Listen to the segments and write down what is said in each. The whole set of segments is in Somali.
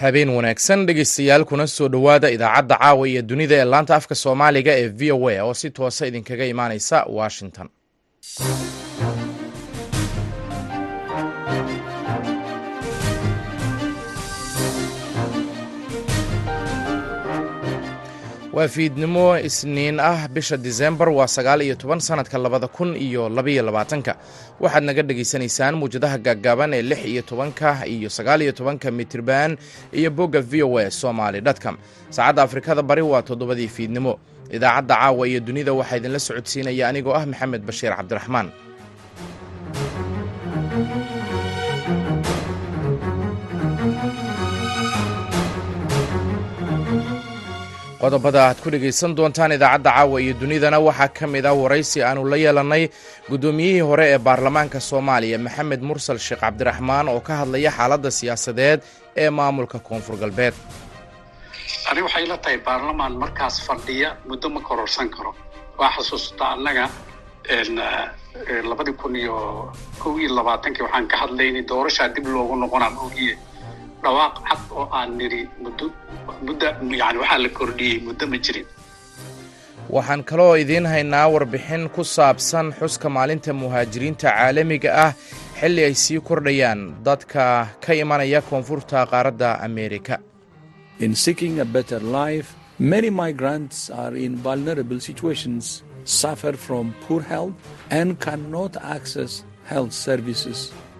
habeen wanaagsan dhegeystayaal kuna soo dhowaada idaacadda caawa iyo dunida ee laanta afka soomaaliga ee v o a oo si toosa idinkaga imaaneysa washington waa fiidnimo isniin ah. Bisha disembar waa sagaal iyo toban sanadka labada kun iyo labaiyo labaatanka. Waxaad naga dhegaysanaysaan muwjadaha gaaggaaban ee lix iyo tobanka iyo sagaal iyo tobanka mitirban iyo bogga v o a somaly dtcom saacadda afrikada bari waa toddobadii fiidnimo. Idaacadda caawa iyo dunida waxaa idinla socodsiinaya anigoo ah maxamed bashiir cabdiraxmaan qodobada aad ku dhegaysan doontaan idaacadda caawa iyo dunidana waxaa ka mid ah waraysi aanu la yeelannay guddoomiyihii hore ee baarlamaanka soomaaliya maxamed mursal sheekh cabdiraxmaan oo ka hadlaya xaaladda siyaasadeed ee maamulka koonfur galbeed. Ani waxay la tahay baarlamaan markaas fadhiya muddo ma kororsan karo. Waa xasuustaa annaga labadii kun iyo kow iyo labaatankii waxaan ka hadlaynay doorashaa dib loogu noqonaa ogiye dhawaaq cad oo aan nidhi muddo mudda yani waxaa la kordhiyey muddo ma jirin. Waxaan kaloo idiin haynaa warbixin ku saabsan xuska maalinta muhaajiriinta caalamiga ah xilli ay sii kordhayaan dadka ka imanaya koonfurta qaaradda ameerika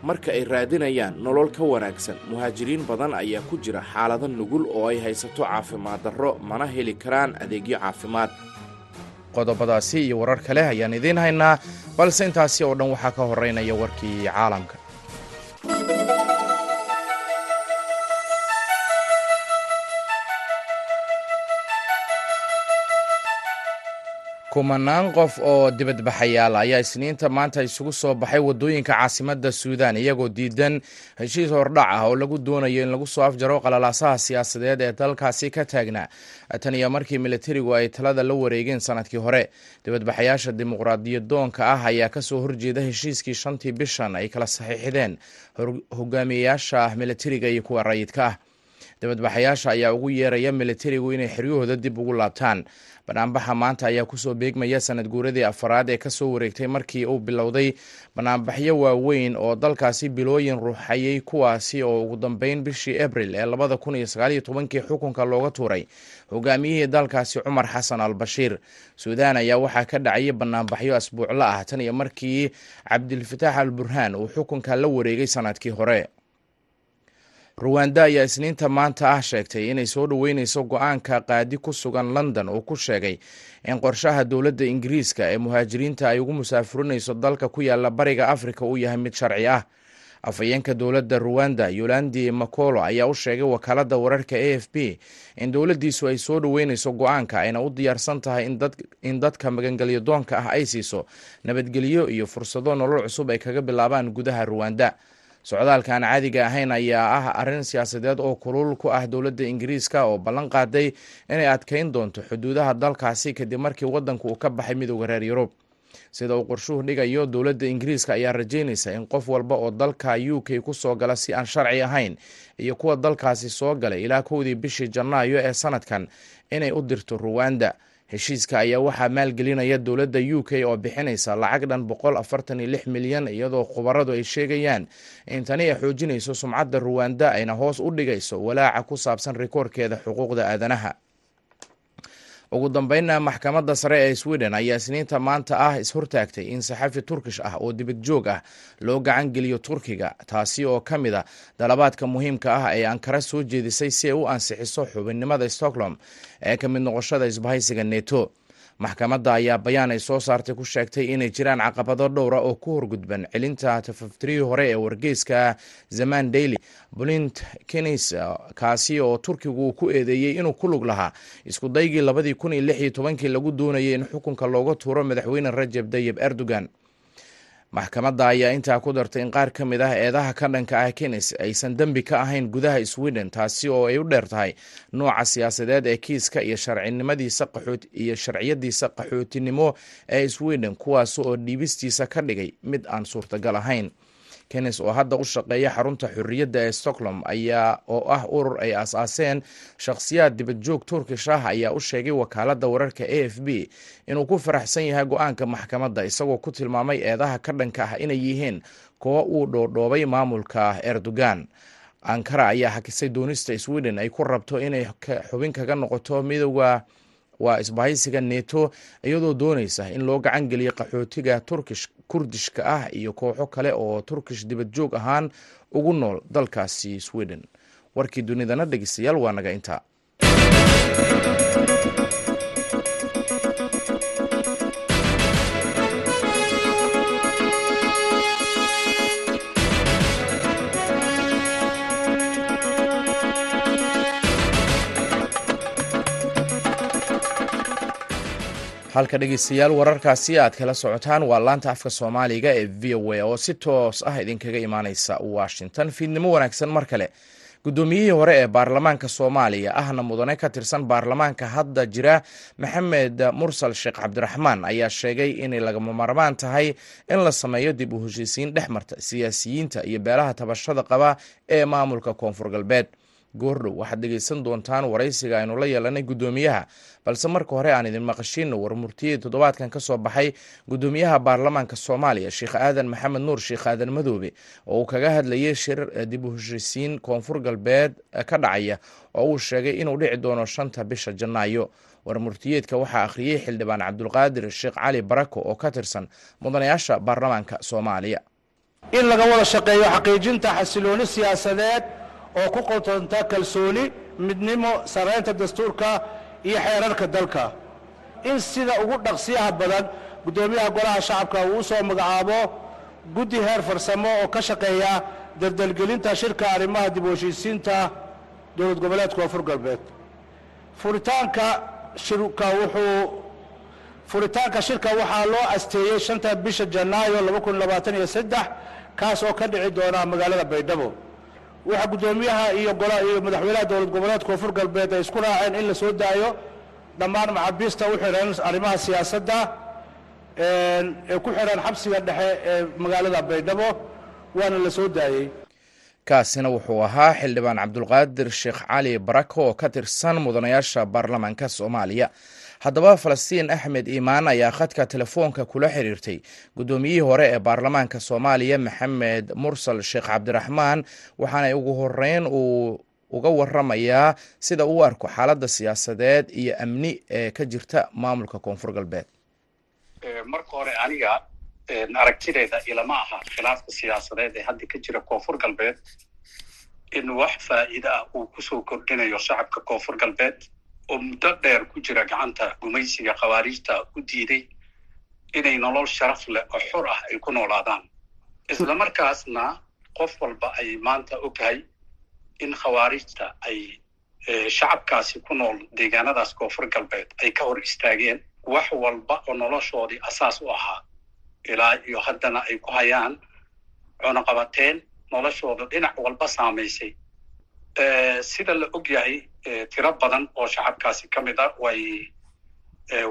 Marka ay raadinayaan nolol ka wanaagsan muhaajiriin badan ayaa ku jira xaalado nugul oo ay haysato caafimaad darro mana heli karaan adeegyo caafimaad. Qodobadaasi iyo warar kale ayaan idiin haynaa balse intaasi oo dhan waxaa ka horeynaya warkii caalamka kumanaan qof oo dibadbaxayaal ayaa isniinta maanta isugu soo baxay waddooyinka caasimadda suudaan iyagoo diidan heshiis hordhac ah oo lagu doonayo in lagu soo afjaro qalalaasaha siyaasadeed ee dalkaasi ka taagnaa tan iyo markii militarigu ay talada la wareegeen sannadkii hore dibadbaxayaasha dimuqraadiyadoonka ah ayaa ka soo horjeeda heshiiskii shantii bishan ay kala saxiixdeen hogaamiyeyaasha militariga iyo kuwa rayidka ah dibadbaxayaasha ayaa ugu yeeraya militarigu inay xeryahooda dib ugu laabtaan banaanbaxa maanta ayaa ku soo beegmaya sanad guuradii afaraad ee ka soo wareegtay markii uu bilowday banaanbaxyo waaweyn oo dalkaasi bilooyin ruuxayay kuwaasi oo ugu dambeyn bishii abril ee labada kun iyo sagaaliyo tobankii xukunka looga tuuray hogaamiyihii dalkaasi cumar xasan al bashiir suudaan ayaa waxaa ka dhacaya banaanbaxyo asbuuclo ah tan iyo markii cabdilfataax al burhaan uu xukunka la wareegay sannadkii hore ruwanda ayaa isniinta maanta ah sheegtay inay soo dhoweyneyso go'aanka qaadi ku sugan london oo ku sheegay in qorshaha dowladda ingiriiska ee muhaajiriinta ay ugu musaafurinayso dalka ku yaalla bariga afrika uu yahay mid sharci ah. Afhayeenka dowladda ruwanda yolandi makolo ayaa u sheegay wakaaladda wararka a f b in dowladdiisu ay soo dhoweyneyso go'aanka ayna u diyaarsan tahay in dadka magangelyo doonka ah ay siiso nabadgelyo iyo fursado nolol cusub ay kaga bilaabaan gudaha ruwanda socdaalkan caadiga ahayn ayaa ah arrin siyaasadeed oo kulul ku ah dowladda ingiriiska oo ballan qaaday inay adkeyn doonto xuduudaha dalkaasi kadib markii waddanku uu ka baxay midooda reer yurub. Sida uu qorshuhu dhigayo dowladda ingiriiska ayaa rajeynaysa in qof walba oo dalka u k ku soo gala si aan sharci ahayn iyo kuwa dalkaasi soo galay ilaa kowdii bishii janaayo ee sanadkan inay u dirto ruwanda heshiiska ayaa waxaa maalgelinaya dowladda u k oo bixinaysa lacag dhan boqol afartan iyo lix milyan iyadoo khubaradu ay sheegayaan in tani ay xoojinayso sumcadda ruwanda ayna hoos u dhigayso walaaca ku saabsan rikoorkeeda xuquuqda aadanaha ugu dambeynna maxkamadda sare ee sweden ayaa isniinta maanta ah ishortaagtay in saxafi turkish ah oo dibad joog ah loo gacan geliyo turkiga taasi oo ka mid a dalabaadka muhiimka ah ee ankara soo jeedisay si ay u ansixiso xubinnimada stockholm ee ka mid noqoshada isbahaysiga neto maxkamadda ayaa bayaan ay soo saartay ku sheegtay inay jiraan caqabado dhowra oo ku horgudban celinta tafaftirihii hore ee wargeyska zaman daily. Bulint kenis kaasi oo turkigu uu ku eedeeyey inuu ku lug lahaa isku daygii labadii kun iyo lix iyo tobankii lagu doonayay in xukunka looga tuuro madaxweyne rajab dayib erdogan maxkamadda ayaa intaa ku dartay in qaar ka mid ah eedaha ka dhanka ah kenis aysan dembi ka ahayn gudaha sweden taasi oo ay u dheer tahay nooca siyaasadeed ee kiiska iyo sharcinimadiisa qaxoot iyo sharciyadiisa qaxootinimo ee sweden kuwaas oo dhiibistiisa ka dhigay mid aan suurtagal ahayn kennes oo hadda u shaqeeya xarunta xorriyadda ee stockholm ayaa oo ah urur ay aas-aaseen shakhsiyaad dibadjoog turkish ah ayaa u sheegay wakaaladda wararka a f b inuu ku faraxsan yahay go'aanka maxkamadda isagoo ku tilmaamay eedaha ka dhanka ah inay yihiin kuwo uu dhoodhoobay maamulka erdogan. Ankara ayaa hakisay doonista sweden ay ku rabto inay xubin kaga noqoto midooda waa isbahaysiga neto iyadoo doonaysa in loo gacan geliyo qaxootiga turkish kurdishka ah iyo kooxo kale oo turkish dibad joog ahaan ugu nool dalkaasi sweden. Warkii dunidana dhegeystayaal waa naga intaa halka dhegeystayaal wararkaasi aad kala socotaan waa laanta afka soomaaliga ee v o a oo si toos ah idinkaga imaaneysa washington. Fiidnimo wanaagsan mar kale. Guddoomiyihii hore ee baarlamaanka soomaaliya ahna mudane ka tirsan baarlamaanka hadda jira maxamed mursal sheekh cabdiraxmaan ayaa sheegay inay lagama marmaan tahay in la sameeyo dib u heshiisiin dhex marta siyaasiyiinta iyo beelaha tabashada qaba ee maamulka koonfur galbeed goordhow waxaad dhegeysan doontaan waraysiga aynu la yeelanay guddoomiyaha balse marka hore aan idin maqashiino warmurtiyadii toddobaadkan ka soo baxay guddoomiyaha baarlamaanka soomaaliya sheekh aadan maxamed nuur sheekh aadan madoobe oo uu kaga hadlayay shir dib u heshiisiin koonfur galbeed ka dhacaya oo uu sheegay inuu dhici doono shanta bisha janaayo. Warmurtiyeedka waxaa akhriyey xildhibaan cabdulqaadir sheekh cali barako oo ka tirsan mudanayaasha baarlamaanka soomaaliya. In laga wada shaqeeyo xaqiijinta xasilooni siyaasadeed oo ku qotonta kalsooni midnimo saraynta dastuurka iyo xeerarka dalka. In sida ugu dhaqsiyaha badan guddoomiyaha golaha shacabka uu u magacaabo guddi heer farsamo oo ka shaqeeya daldalgelinta shirka arrimaha dib u dowlad goboleedka koonfur galbeed. Furitaanka shirka wuxuu furitaanka shirka waxaa loo asteeyey shanta bisha janaayo kaas oo ka dhici doona magaalada baydhabo waxaa guddoomiyaha iyo iyo madaxweynaha dowlad goboleed koonfur galbeed ay isku raaceen in la soo daayo. Dhammaan maxaabiista u xidhan arrimaha siyaasadda ee ku xidhan xabsiga dhexe ee magaalada baydhabo waana la soo daayey. Kaasina wuxuu ahaa xildhibaan cabdulqaadir sheekh cali barako oo ka tirsan mudanayaasha baarlamaanka soomaaliya haddaba falastiin axmed iimaan ayaa khadka telefoonka kula xiriirtay guddoomiyihii hore ee baarlamaanka soomaaliya maxamed mursal sheekh cabdiraxmaan waxaana ugu horeyn uu uga waramayaa sida uu arko xaaladda siyaasadeed iyo amni ee ka jirta maamulka koonfur galbeed. Marka hore aniga aragtideeda ilama aha khilaafka siyaasadeed ee hadda ka jira koonfur galbeed in wax faa'iide ah uu ku soo kordhinayo shacabka koonfur galbeed oo muddo dheer ku jira gacanta gumaysiga khawaariijta u diiday inay nolol sharaf leh oo xor ah ay ku noolaadaan. Islamarkaasna qof walba ay maanta ogtahay in khawaarijta ay shacabkaasi ku nool deegaanadaas koonfur galbeed ay ka hor istaageen. Wax walba oo noloshoodii asaas u ahaa ilaa iyo haddana ay ku hayaan cunaqabateen noloshooda dhinac walba saamaysay. Sida la og yahay tiro badan oo shacabkaasi ka mid a way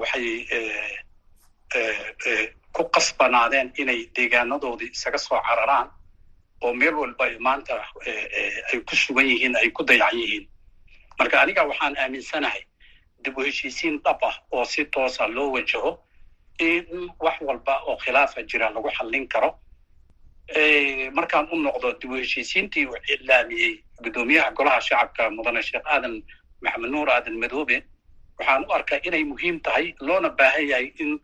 waxay ku qasbanaadeen inay deegaanadoodii isaga soo cararaan oo meel walba maanta ay ku sugan yihiin ay ku dayacan yihiin. Marka aniga waxaan aaminsanahay dib u heshiisiin dhab ah oo si toosa loo wajaho in wax walba oo khilaafa jira lagu xallin karo markaan u noqdo dib u heshiisiintii uu iclaamiyey guddoomiyaha golaha shacabka mudane sheekh aadan maxamed nuur aadan madoobe waxaan u arkaa inay muhiim tahay loona baahan yahay in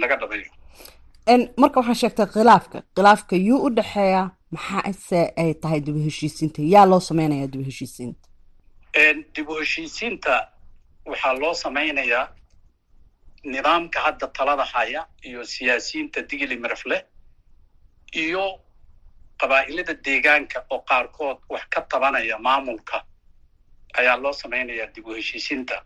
laga dhabeeyo marka waxaa sheegtay khilaafka khilaafka yuu u dhexeeya maxaase ay tahay dib u heshiisiinta yaa loo sameynaya dib u heshiisiinta dib u heshiisiinta waxaa loo samaynayaa nidaamka hadda talada haya iyo siyaasiyiinta digili mirafleh iyo qabaa'ilada deegaanka oo qaarkood wax ka tabanaya maamulka ayaa loo samaynayaa dib u heshiisiinta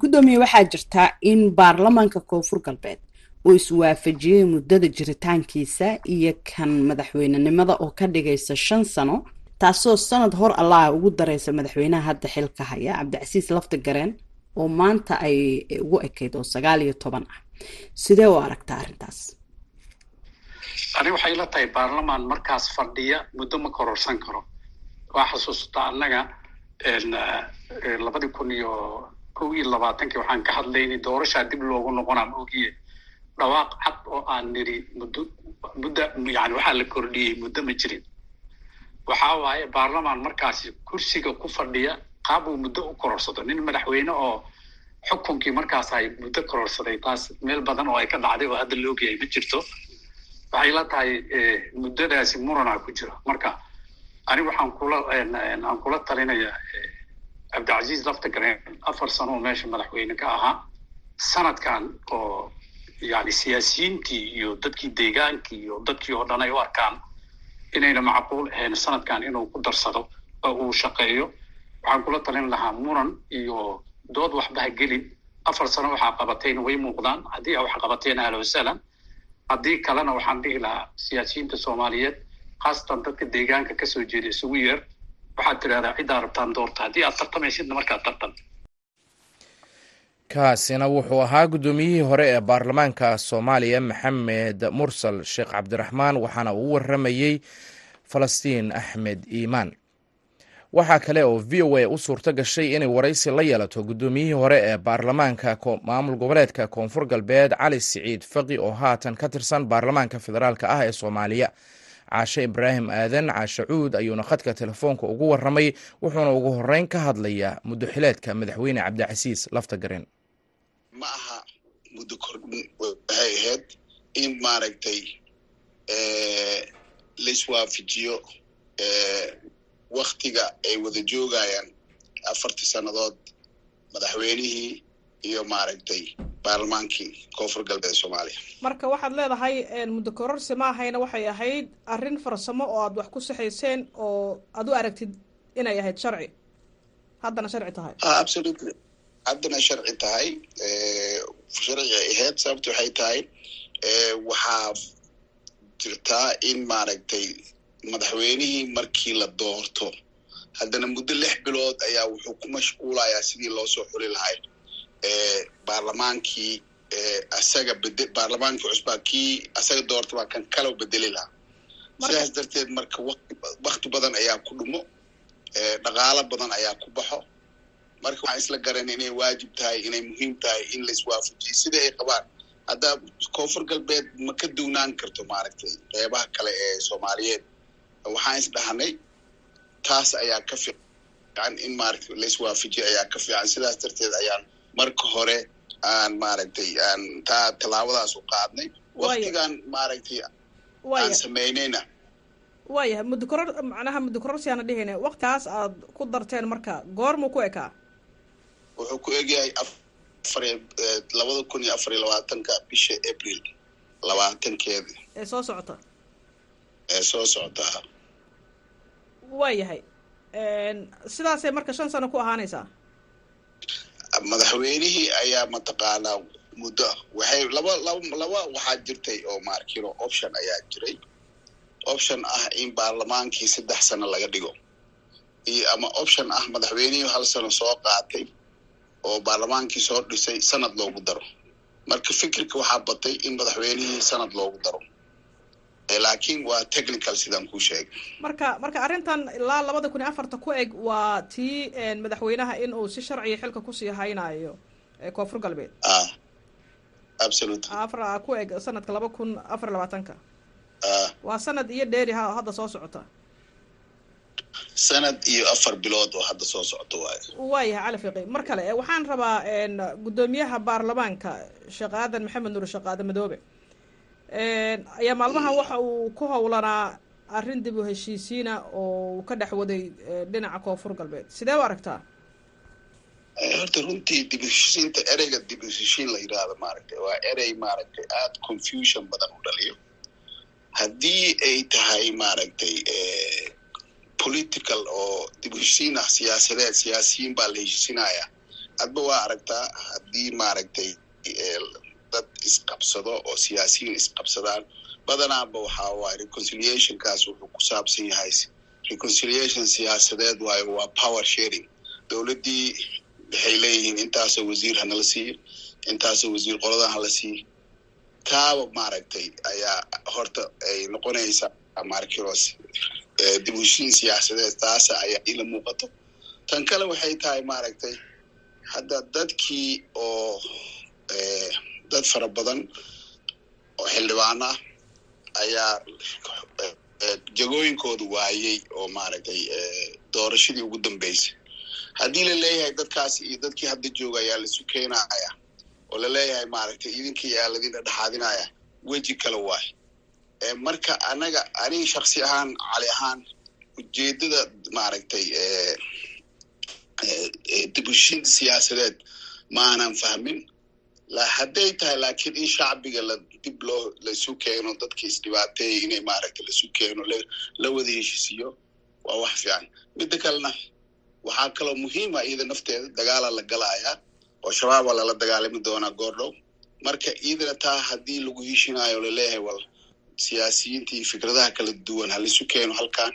guddoomiye waxaa jirtaa in baarlamaanka koonfur galbeed uu iswaafajiyey muddada jiritaankiisa iyo kan madaxweynenimada oo ka dhigaysa shan sano taasoo sanad hor allaha ugu dareysa madaxweynaha hadda xilka haya cabdicasiis lafti gareen oo maanta ay ugu ekayd oo sagaal iyo toban ah. Sidee u aragtaa arrintaas ani waxay la tahay baarlamaan markaas fadhiya muddo ma kororsan karo. Waa xasuustaa annaga labadii kun iyo kow iyo labaatankii waxaan ka hadlaynay doorashaa dib loogu noqonaa ma ogiye. Dhawaaq cad oo aan nidhi muddo mudda yani waxaa la kordhiyey muddo ma jirin. Waxaa waaye baarlamaan markaasi kursiga ku fadhiya qaab uu muddo u kororsado. Nin madaxweyne oo xukunkii markaas ay muddo kororsaday taas meel badan oo ay ka dhacday oo hadda la ma jirto waxay la tahay muddadaasi muranaa ku jiro. Marka anigu waxaan kula aan kula talinayaa cabdicasiis laftagareen afar sano oo meesha madaxweyne ka ahaa. Sanadkan oo yani siyaasiyiintii iyo dadkii deegaankii iyo dadkii oo dhan ay u arkaan inayna macquul ahayn sanadkan inuu ku darsado oo uu shaqeeyo. Waxaan kula talin lahaa muran iyo dood waxba gelin. Afar sano waxaa qabatayna way muuqdaan. Haddii a wax qabateen ahla wasalan haddii kalena waxaan dhihi lahaa siyaasiyiinta soomaaliyeed khaasatan dadka deegaanka ka soo jeeda isugu yeer waxaad tidhahdaa ciddaa rabtaan doorta. Haddii aad tartamaysidna markaad tartan. Kaasina wuxuu ahaa guddoomiyihii hore ee baarlamaanka soomaaliya maxamed mursal sheekh cabdiraxmaan waxaana uu waramayey falastiin axmed iimaan waxaa kale oo v o a u suurto gashay inay waraysi la yeelato guddoomiyihii hore ee baarlamaanka maamul goboleedka koonfur galbeed cali siciid faqi oo haatan ka tirsan baarlamaanka federaalk ah ee soomaaliya. Caashe ibraahim aadan caashe cuud ayuuna khadka telefoonka ugu waramay wuxuuna ugu horeyn ka hadlayaa muddoxileedka madaxweyne cabdicasiis laftagaren ma aha muddo kordhin waxay ahayd in maaragtay laiswaafajiyo waktiga ay wada joogayaan afartii sannadood madaxweynihii iyo maaragtay baarlamaankii koonfur galbeed soomaaliya. Marka waxaad leedahay muddo kororsi ma ahayna waxay ahayd arrin farsamo oo aad wax ku saxayseen oo aad u aragtid inay ahayd sharci. Haddana sharci tahay. Absolutely. Haddana sharci tahay. Sharci ay ahayd sababta waxay tahay waxaa jirtaa in maaragtay madaxweynihii markii la doorto. Haddana muddo lix bilood ayaa wuxuu ku mashquulayaa sidii loo soo xuli lahay. Baarlamaankii asaga bede baarlamaankii cusbaa kii asaga doorta baa kan kalow bedeli lahaa. Sidaas darteed marka wakti badan ayaa ku dhumo. Dhaqaalo badan ayaa ku baxo. Marka waxaan isla garan inay waajib tahay inay muhiim tahay in la iswaafajiyo sida ay qabaan hadda koonfur galbeed ma ka duwnaan karto maaragtay qeybaha kale ee soomaaliyeed waxaan isdhahnay taas ayaa ka fiican in maaragtay la iswaafajiyo ayaa ka fiican. Sidaas darteed ayaan marka hore aan maaragtay aan taa tallaabadaas u qaadnay. Waktigan maaragtay aan samaynayna waayahay muddo koror macnaha muddo kororsiyaana dhihine waktigaas aad ku darteen marka goormuu ku ekaa? Wuxuu ku egyahay afar labada kun iyo afar iyo labaatanka bisha april labaatankeeda ee soo socota. Ee soo socota waayahay. Sidaasay marka shan sano ku ahaanaysaa? Madaxweynihii ayaa mataqaanaa muddo waxay laba laba laba waxaa jirtay oo maarkino option ayaa jiray. Option ah in baarlamaankii saddex sano laga dhigo. Iyo ama option ah madaxweynihii hal sano soo qaatay oo baarlamaankii soo dhisay sanad loogu daro. Marka fikirka waxaa batay in madaxweynihii sanad loogu daro laakiin waa technical sidaan kuu sheegay. Marka marka arrintan ilaa labada kun iyo afarta ku eg waa tii madaxweynaha in uu si sharciya xilka ku sii haynayo koonfur galbeed. Ah afar ku eg sanadka laba kun afar iyo labaatanka. Ah. Waa sanad iyo dheeri ha hadda soo socota. Sanad iyo afar bilood oo hadda soo socota waayo. Waayahay cali fiqi mar kale waxaan rabaa guddoomiyaha baarlamaanka sheekh aadan maxamed nuur sheekh aadan madoobe ayaa maalmahan waxa uu ku howlanaa arrin dib u heshiisiina oo uu ka dhex waday dhinaca koonfur galbeed. Sidee u aragtaa? Horta runtii dib u heshiisiinta ereyga dib u heshiisiin la yidhaahdo maaragtay waa erey maaragtay aada confusion badan u dhaliyo. Haddii ay tahay maaragtay political oo dib u heshiisiin ah siyaasadeed siyaasiyiin baa la heshiisinaya adba waa aragtaa haddii maaragtay dad isqabsado oo siyaasiyiin isqabsadaan. Badanaaba waxaa waaye reconciliationkaas wuxuu ku saabsan yahay reconciliation siyaasadeed waayo waa power sharing. Dowladdii waxay leeyihiin intaasoo wasiir hanala siiyo intaasoo wasiir qoladan hala siiyo taaba maaragtay ayaa horta ay noqonaysaa markiros dib heshiin siyaasadeed taasa ayaa ila muuqato. Tan kale waxay tahay maaragtay hadda dadkii oo dad fara badan oo xildhibaano ah ayaa jagooyinkooda waayey oo maaragtay doorashadii ugu dambeysay. Haddii la leeyahay dadkaas iyo dadkii hadda jooga ayaa laisu keenaya oo la leeyahay maaragtay idinkii ayaa ladin dhexaadinaya weji kale waay. Marka anaga aniga shaksi ahaan cali ahaan ujeedada maaragtay dib heshiinta siyaasadeed ma aanan fahmin hadday tahay laakiin in shacbiga la dib loo laisu keeno dadka isdhibaateeya inay maaragtay laisu keeno la wada heshisiiyo waa wax fiican. Midda kalena waxaa kaloo muhiima iyada nafteeda dagaala la galayaa oo shabaaba lala dagaalami doonaa goordhow. Marka iyadana taa haddii lagu heshinaayo la leeyahay wal siyaasiyiinta iyo fikradaha kala duwan halaisu keeno halkan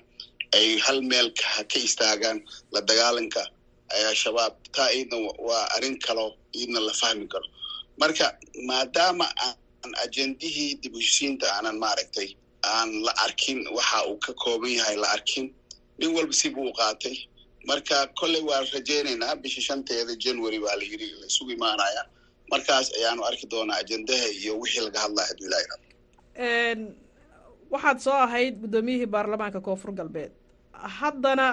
ay hal meel ka istaagaan la dagaalanka shabaab. Taa iyadna waa arrin kaloo iyadna la fahmi karo marka maadaama aan ajendihii dib heshiinta aanan maaragtay aan la arkin waxa uu ka kooban yahay la arkin nin walba sibuu qaatay. Marka kolley waan rajaynaynaa bisha shanteeda january baa la yiri la isugu imaanaya. Markaas ayaanu arki doonaa ajendaha iyo wixii laga hadlaya hadduu ilaha irado waxaad soo ahayd guddoomiyihii baarlamaanka koonfur galbeed. Haddana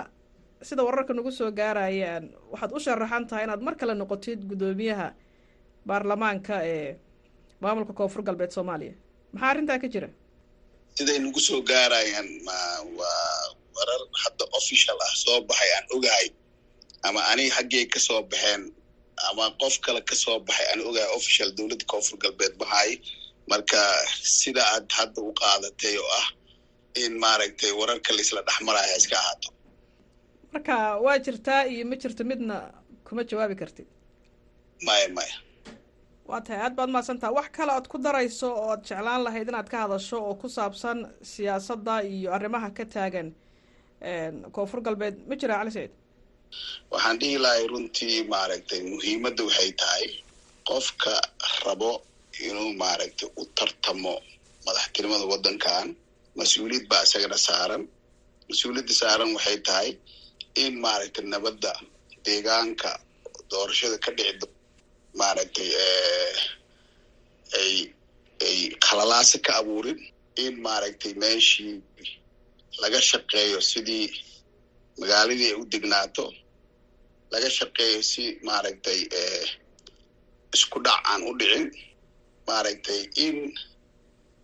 sida wararka nagu soo gaarayaan waxaad u sharaxan tahay inaad mar kale noqotid guddoomiyaha baarlamaanka ee maamulka koonfur galbeed soomaaliya. Maxaa arrintaa ka jira? Siday nagu soo gaarayaan? Ma waa warar hadda official ah soo baxay aan ogahay. Ama aniga xaggey ka soo baxeen ama qof kale ka soo baxay aan ogahay official dowladda koonfur galbeed mahay marka sida aad hadda u qaadatay oo ah in maaragtay wararka laisla dhexmaraya iska ahaato. Marka waa jirtaa iyo ma jirto midna kuma jawaabi kartid. Maya maya waa tahay aad baad mahadsantaha wax kale oad ku darayso oo ad jeclaan lahayd inaad ka hadasho oo ku saabsan siyaasadda iyo arrimaha ka taagan koonfur galbeed. Ma jira cali saciid waxaan dhihi lahay runtii maaragtay muhiimadda waxay tahay qofka rabo inuu maaragtay u tartamo madaxtinimada waddankan. Mas'uuliyad baa isagana saaran. Mas'uuliyadda saaran waxay tahay in maaragtay nabadda deegaanka doorashada ka dhici maaragtay ay ay khalalaasa ka abuurin in maaragtay meeshii laga shaqeeyo sidii magaaladii ay u degnaato laga shaqeeyo si maaragtay isku dhac aan u dhicin maaragtay in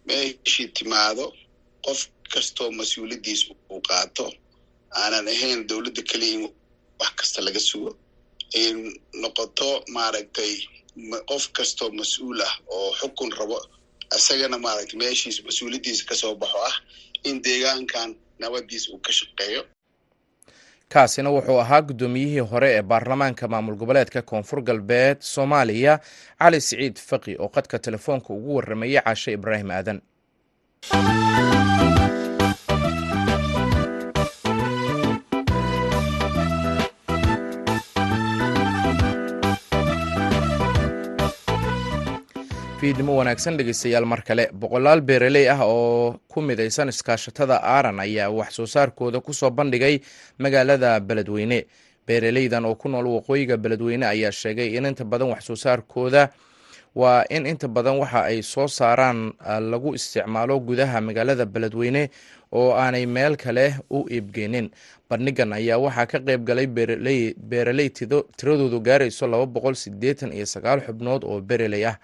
meeshii timaado qof kastoo mas'uuliyaddiis uu qaato aanan ahayn dowladda keliya in wax kasta laga sugo noqoto maaragtay qof kastoo mas'uul ah oo xukun rabo isagana maaragtay meeshiis mas'uuliyaddiisa ka soo baxo ah in deegaankan nabadiis uu ka shaqeeyo. Kaasina wuxuu ahaa guddoomiyihii hore ee baarlamaanka maamul goboleedka koonfur galbeed soomaaliya. Cali siciid faqi oo qadka telefoonka ugu warramayay caashe ibraahim aadan fiidnimo wanaagsan dhegeystayaal mar kale. Boqolaal beeraley ah oo ku midaysan iskaashatada aaran ayaa wax soo saarkooda ku soo bandhigay magaalada beledweyne. Beeraleydan oo ku nool waqooyiga beledweyne ayaa sheegay in inta badan wax soo saarkooda waa in inta badan waxa ay soo saaraan lagu isticmaalo gudaha magaalada beledweyne oo aanay meel kale u iibgeynin bandhigan ayaa waxaa ka qayb galay beeraley tiradoodu gaarayso laba boqol sideetan iyo sagaal xubnood oo beeraley ah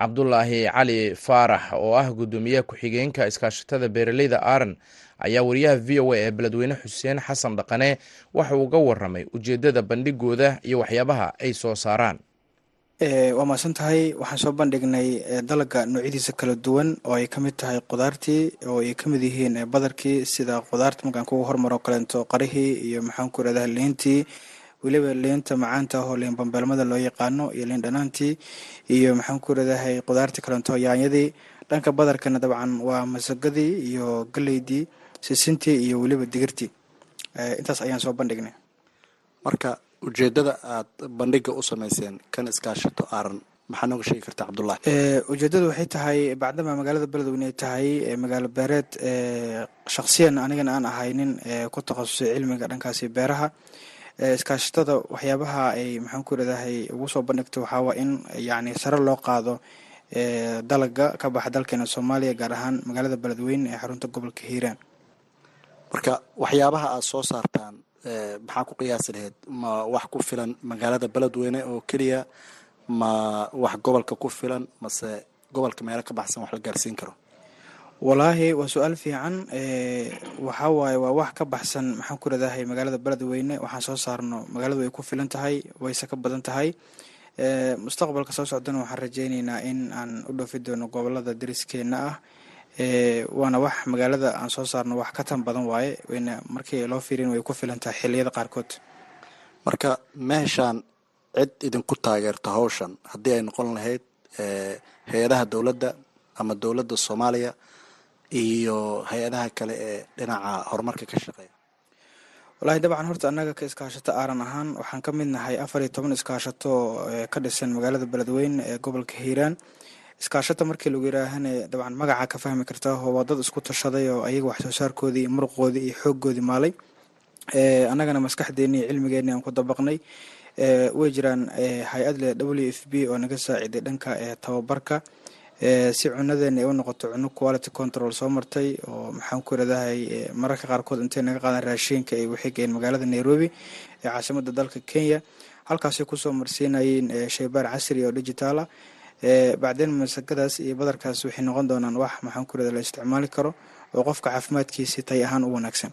cabdulaahi cali faarax oo ah guddoomiyaha ku-xigeenka iskaashatada beeraleyda aaran ayaa wariyaha v o a ee beledweyne xuseen xasan dhaqane waxa uu ga waramay ujeedada bandhigooda iyo waxyaabaha ay soo saaraan. Waa mahadsan tahay waxaan soo bandhignay dalaga noocyadiisa kala duwan oo ay ka mid tahay qudaartii oo ay ka mid yihiin badarkii sida qudaarta markaan kugu hormaro kaleento qarihii iyo maxaan ku irahdaa liintii weliba liinta macaanta ahoo liin bambeelmada loo yaqaano iyo liin dhanaantii iyo maxaan ku iradahay qudaartii kaleento yaanyadii. Dhanka badarkana dabcan waa masagadii iyo galeydii sisintii iyo weliba digirtii intaas ayaan soo bandhignay. Marka ujeedada aad bandhiga u sameyseen kan iskaashato aaran maxaa nooga sheegi kartaa cabdullahi ujeedadu waxay tahay bacdama magaalada beledweyne ay tahay magaalo beereed shaksiyan anigana aan ahay nin ku takhasusay cilmiga dhankaasi beeraha iskaashatada waxyaabaha ay maxaan ku iradahay ugu soo bandhigto waxaawa in yacni sare loo qaado dalaga ka baxa dalkeena soomaaliya gaar ahaan magaalada beledweyne ee xarunta gobolka hiiraan. Marka waxyaabaha aada soo saartaan maxaa ku qiyaasi lahayd ma wax ku filan magaalada beledweyne oo keliya? Ma wax gobolka ku filan? Mase gobolka meelo ka baxsan wax la gaarsiin karo walaahi waa su'aal fiican. Waxaa waaye waa wax ka baxsan maxaan ku iradahay magaalada beledweyne waxaan soo saarno magaaladu way ku filan tahay wayse ka badan tahay. Mustaqbalka soo socdana waxaan rajeyneynaa in aan u dhoofi doono gobollada dariskeena ah. Waana wax magaalada aan soo saarno wax ka tan badan waaye wayna markii loo fiirin way ku filan tahay xiliyada qaarkood. Marka meeshaan cid idinku taageerto hawshan haddii ay noqon lahayd hay'adaha dowladda ama dowladda soomaaliya iyo hay'adaha kale ee dhinaca horumarka ka shaqeeya. Wallaahi dabcan horta annaga ka iskaashato aaran ahaan waxaan ka mid nahay afar iyo toban iskaashato ka dhisan magaalada beledweyne ee gobolka hiiraan. Iskaashata markii lagu yiraahane dabcan magaca ka fahmi kartaa waa dad isku tashaday oo ayaga wax soo saarkoodii iyo muruqoodii iyo xooggoodii maalay. Annagana maskaxdeeni iyo cilmigeeni aan ku dabaqnay. Way jiraan hay'ad leh w f b oo naga saaciday dhanka tababarka si cunadeena ay u noqoto cuno quality control soo martay oo maxaan ku iradahay mararka qaarkood intay naga qaadan raashiinka ay waxay geyeen magaalada nairobi ee caasimada dalka kenya. Halkaasay ku soo marsiinayeen shaybaar casri oo digitaala bacdeen masagadaas iyo badarkaas waxay noqon doonaan wax maxaan ku irada la isticmaali karo oo qofka caafimaadkiisi tay ahaan u wanaagsan.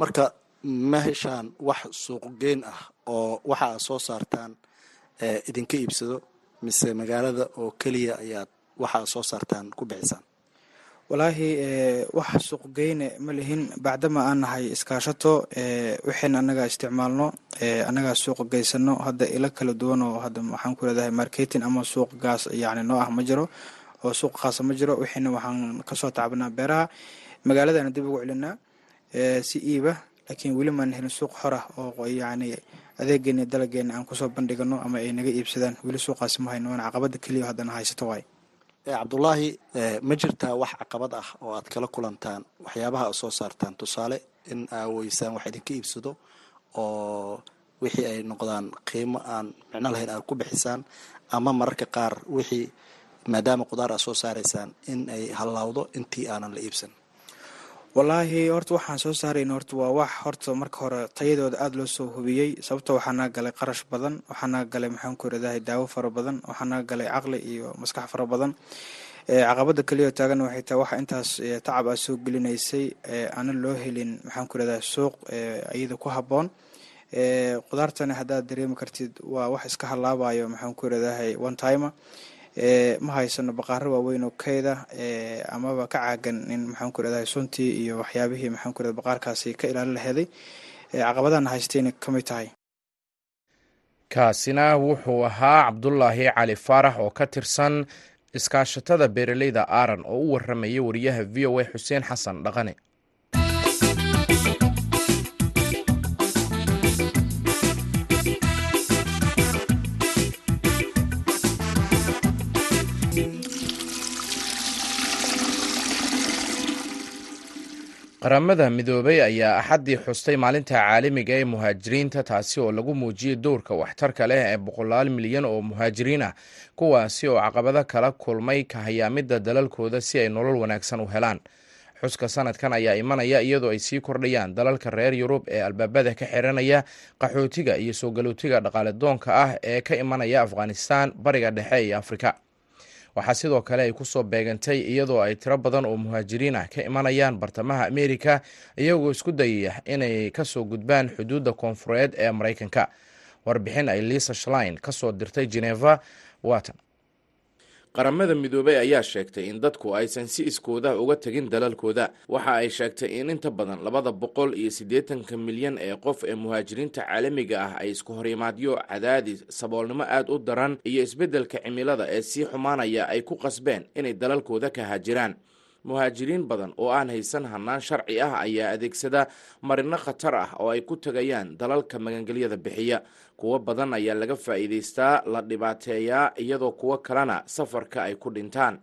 Marka ma heshaan wax suuqgeyn ah oo waxa aad soo saartaan idinka iibsado mise magaalada oo keliya ayaad waxa aad soo saartaan ku bixisaan walaahi wax suuqgeyne ma lihin. Bacdama aan nahay iskaashato waxayna annagaa isticmaalno annagaa suuqa geysano hadda ilo kala duwan oo hadda waxaan ku leedahay marketing ama suuq gaas yani noo ah ma jiro oo suuq khaasa ma jiro. Waxayna waxaan ka soo tacabnaa beeraha. Magaaladana dib ugu celinaa si iiba laakiin weli maan helin suuq xor ah oo yacni adeegeena dalageena aan ku soo bandhigano ama ay naga iibsadaan. Weli suuqaasi ma hayno waana caqabada keliya haddana haysato waay cabdullaahi ma jirtaa wax caqabad ah oo aad kala kulantaan waxyaabaha soo saartaan? Tusaale in aa weysaan wax idinka iibsado oo wixii ay noqdaan qiimo aan micno lahayn aad ku bixisaan ama mararka qaar wixii maadaama qudaar aad soo saaraysaan in ay hallawdo intii aanan la iibsan wallaahi horta waxaan soo saarayna horta waa wax horta marka hore tayadooda aada loo soo hubiyey sababto waxaa naga galay qarash badan waxaa naga galay maxaan ku iradahay daawo fara badan waxaa naga galay caqli iyo maskax fara badan. Caqabada keliya taagan waxay tahay waxa intaas tacab aad soo gelinaysay aana loo helin maxaan ku iradahay suuq iyada ku habboon. Qudaartani haddaad dareemi kartid waa wax iska halaabayo maxaan ku iradahay one timer ma haysano baqaaro waaweyn oo keyda amaba ka caagan in maxaan ku iradahay suntii iyo waxyaabihii maxaan ku irada baqaarkaasi ka ilaalin laheeday. Caqabadana haystayna ka mid tahay. Kaasina wuxuu ahaa cabdulaahi cali faarax oo ka tirsan iskaashatada beeraleyda aaran oo u warramaya wariyaha v o a xuseen xasan dhaqane qaramada midoobay ayaa axaddii xustay maalinta caalamiga ee muhaajiriinta taasi oo lagu muujiyey dowrka waxtarka leh ee boqolaal milyan oo muhaajiriin ah kuwaasi oo caqabado kala kulmay kahayaamidda dalalkooda si ay nolol wanaagsan u helaan. Xuska sanadkan ayaa imanaya iyadoo ay sii kordhayaan dalalka reer yurub ee albaabada ka xiranaya qaxootiga iyo soo galootiga dhaqaale doonka ah ee ka imanaya afghanistan bariga dhexe iyo afrika waxaa sidoo kale ay ku soo beegantay iyadoo ay tiro badan oo muhaajiriin ah ka imanayaan bartamaha amerika iyagoo isku dayaya inay ka soo gudbaan xuduudda koonfureed ee maraykanka. Warbixin ay liisa shlein ka soo dirtay geneva watan qaramada midoobey ayaa sheegtay in dadku aysan si iskooda uga tegin dalalkooda. Waxa ay sheegtay in inta badan labada boqol iyo siddeetanka milyan ee qof ee muhaajiriinta caalamiga ah ay isku horimaadyo cadaadis saboolnimo aad u daran iyo isbeddelka cimilada ee sii xumaanaya ay ku qasbeen inay dalalkooda ka haajiraan muhaajiriin badan oo aan haysan hannaan sharci ah ayaa adeegsada marino khatar ah oo ay ku tegayaan dalalka magangelyada bixiya. Kuwo badan ayaa laga faa'iidaystaa la dhibaateeyaa iyadoo kuwo kalena safarka ay ku dhintaan.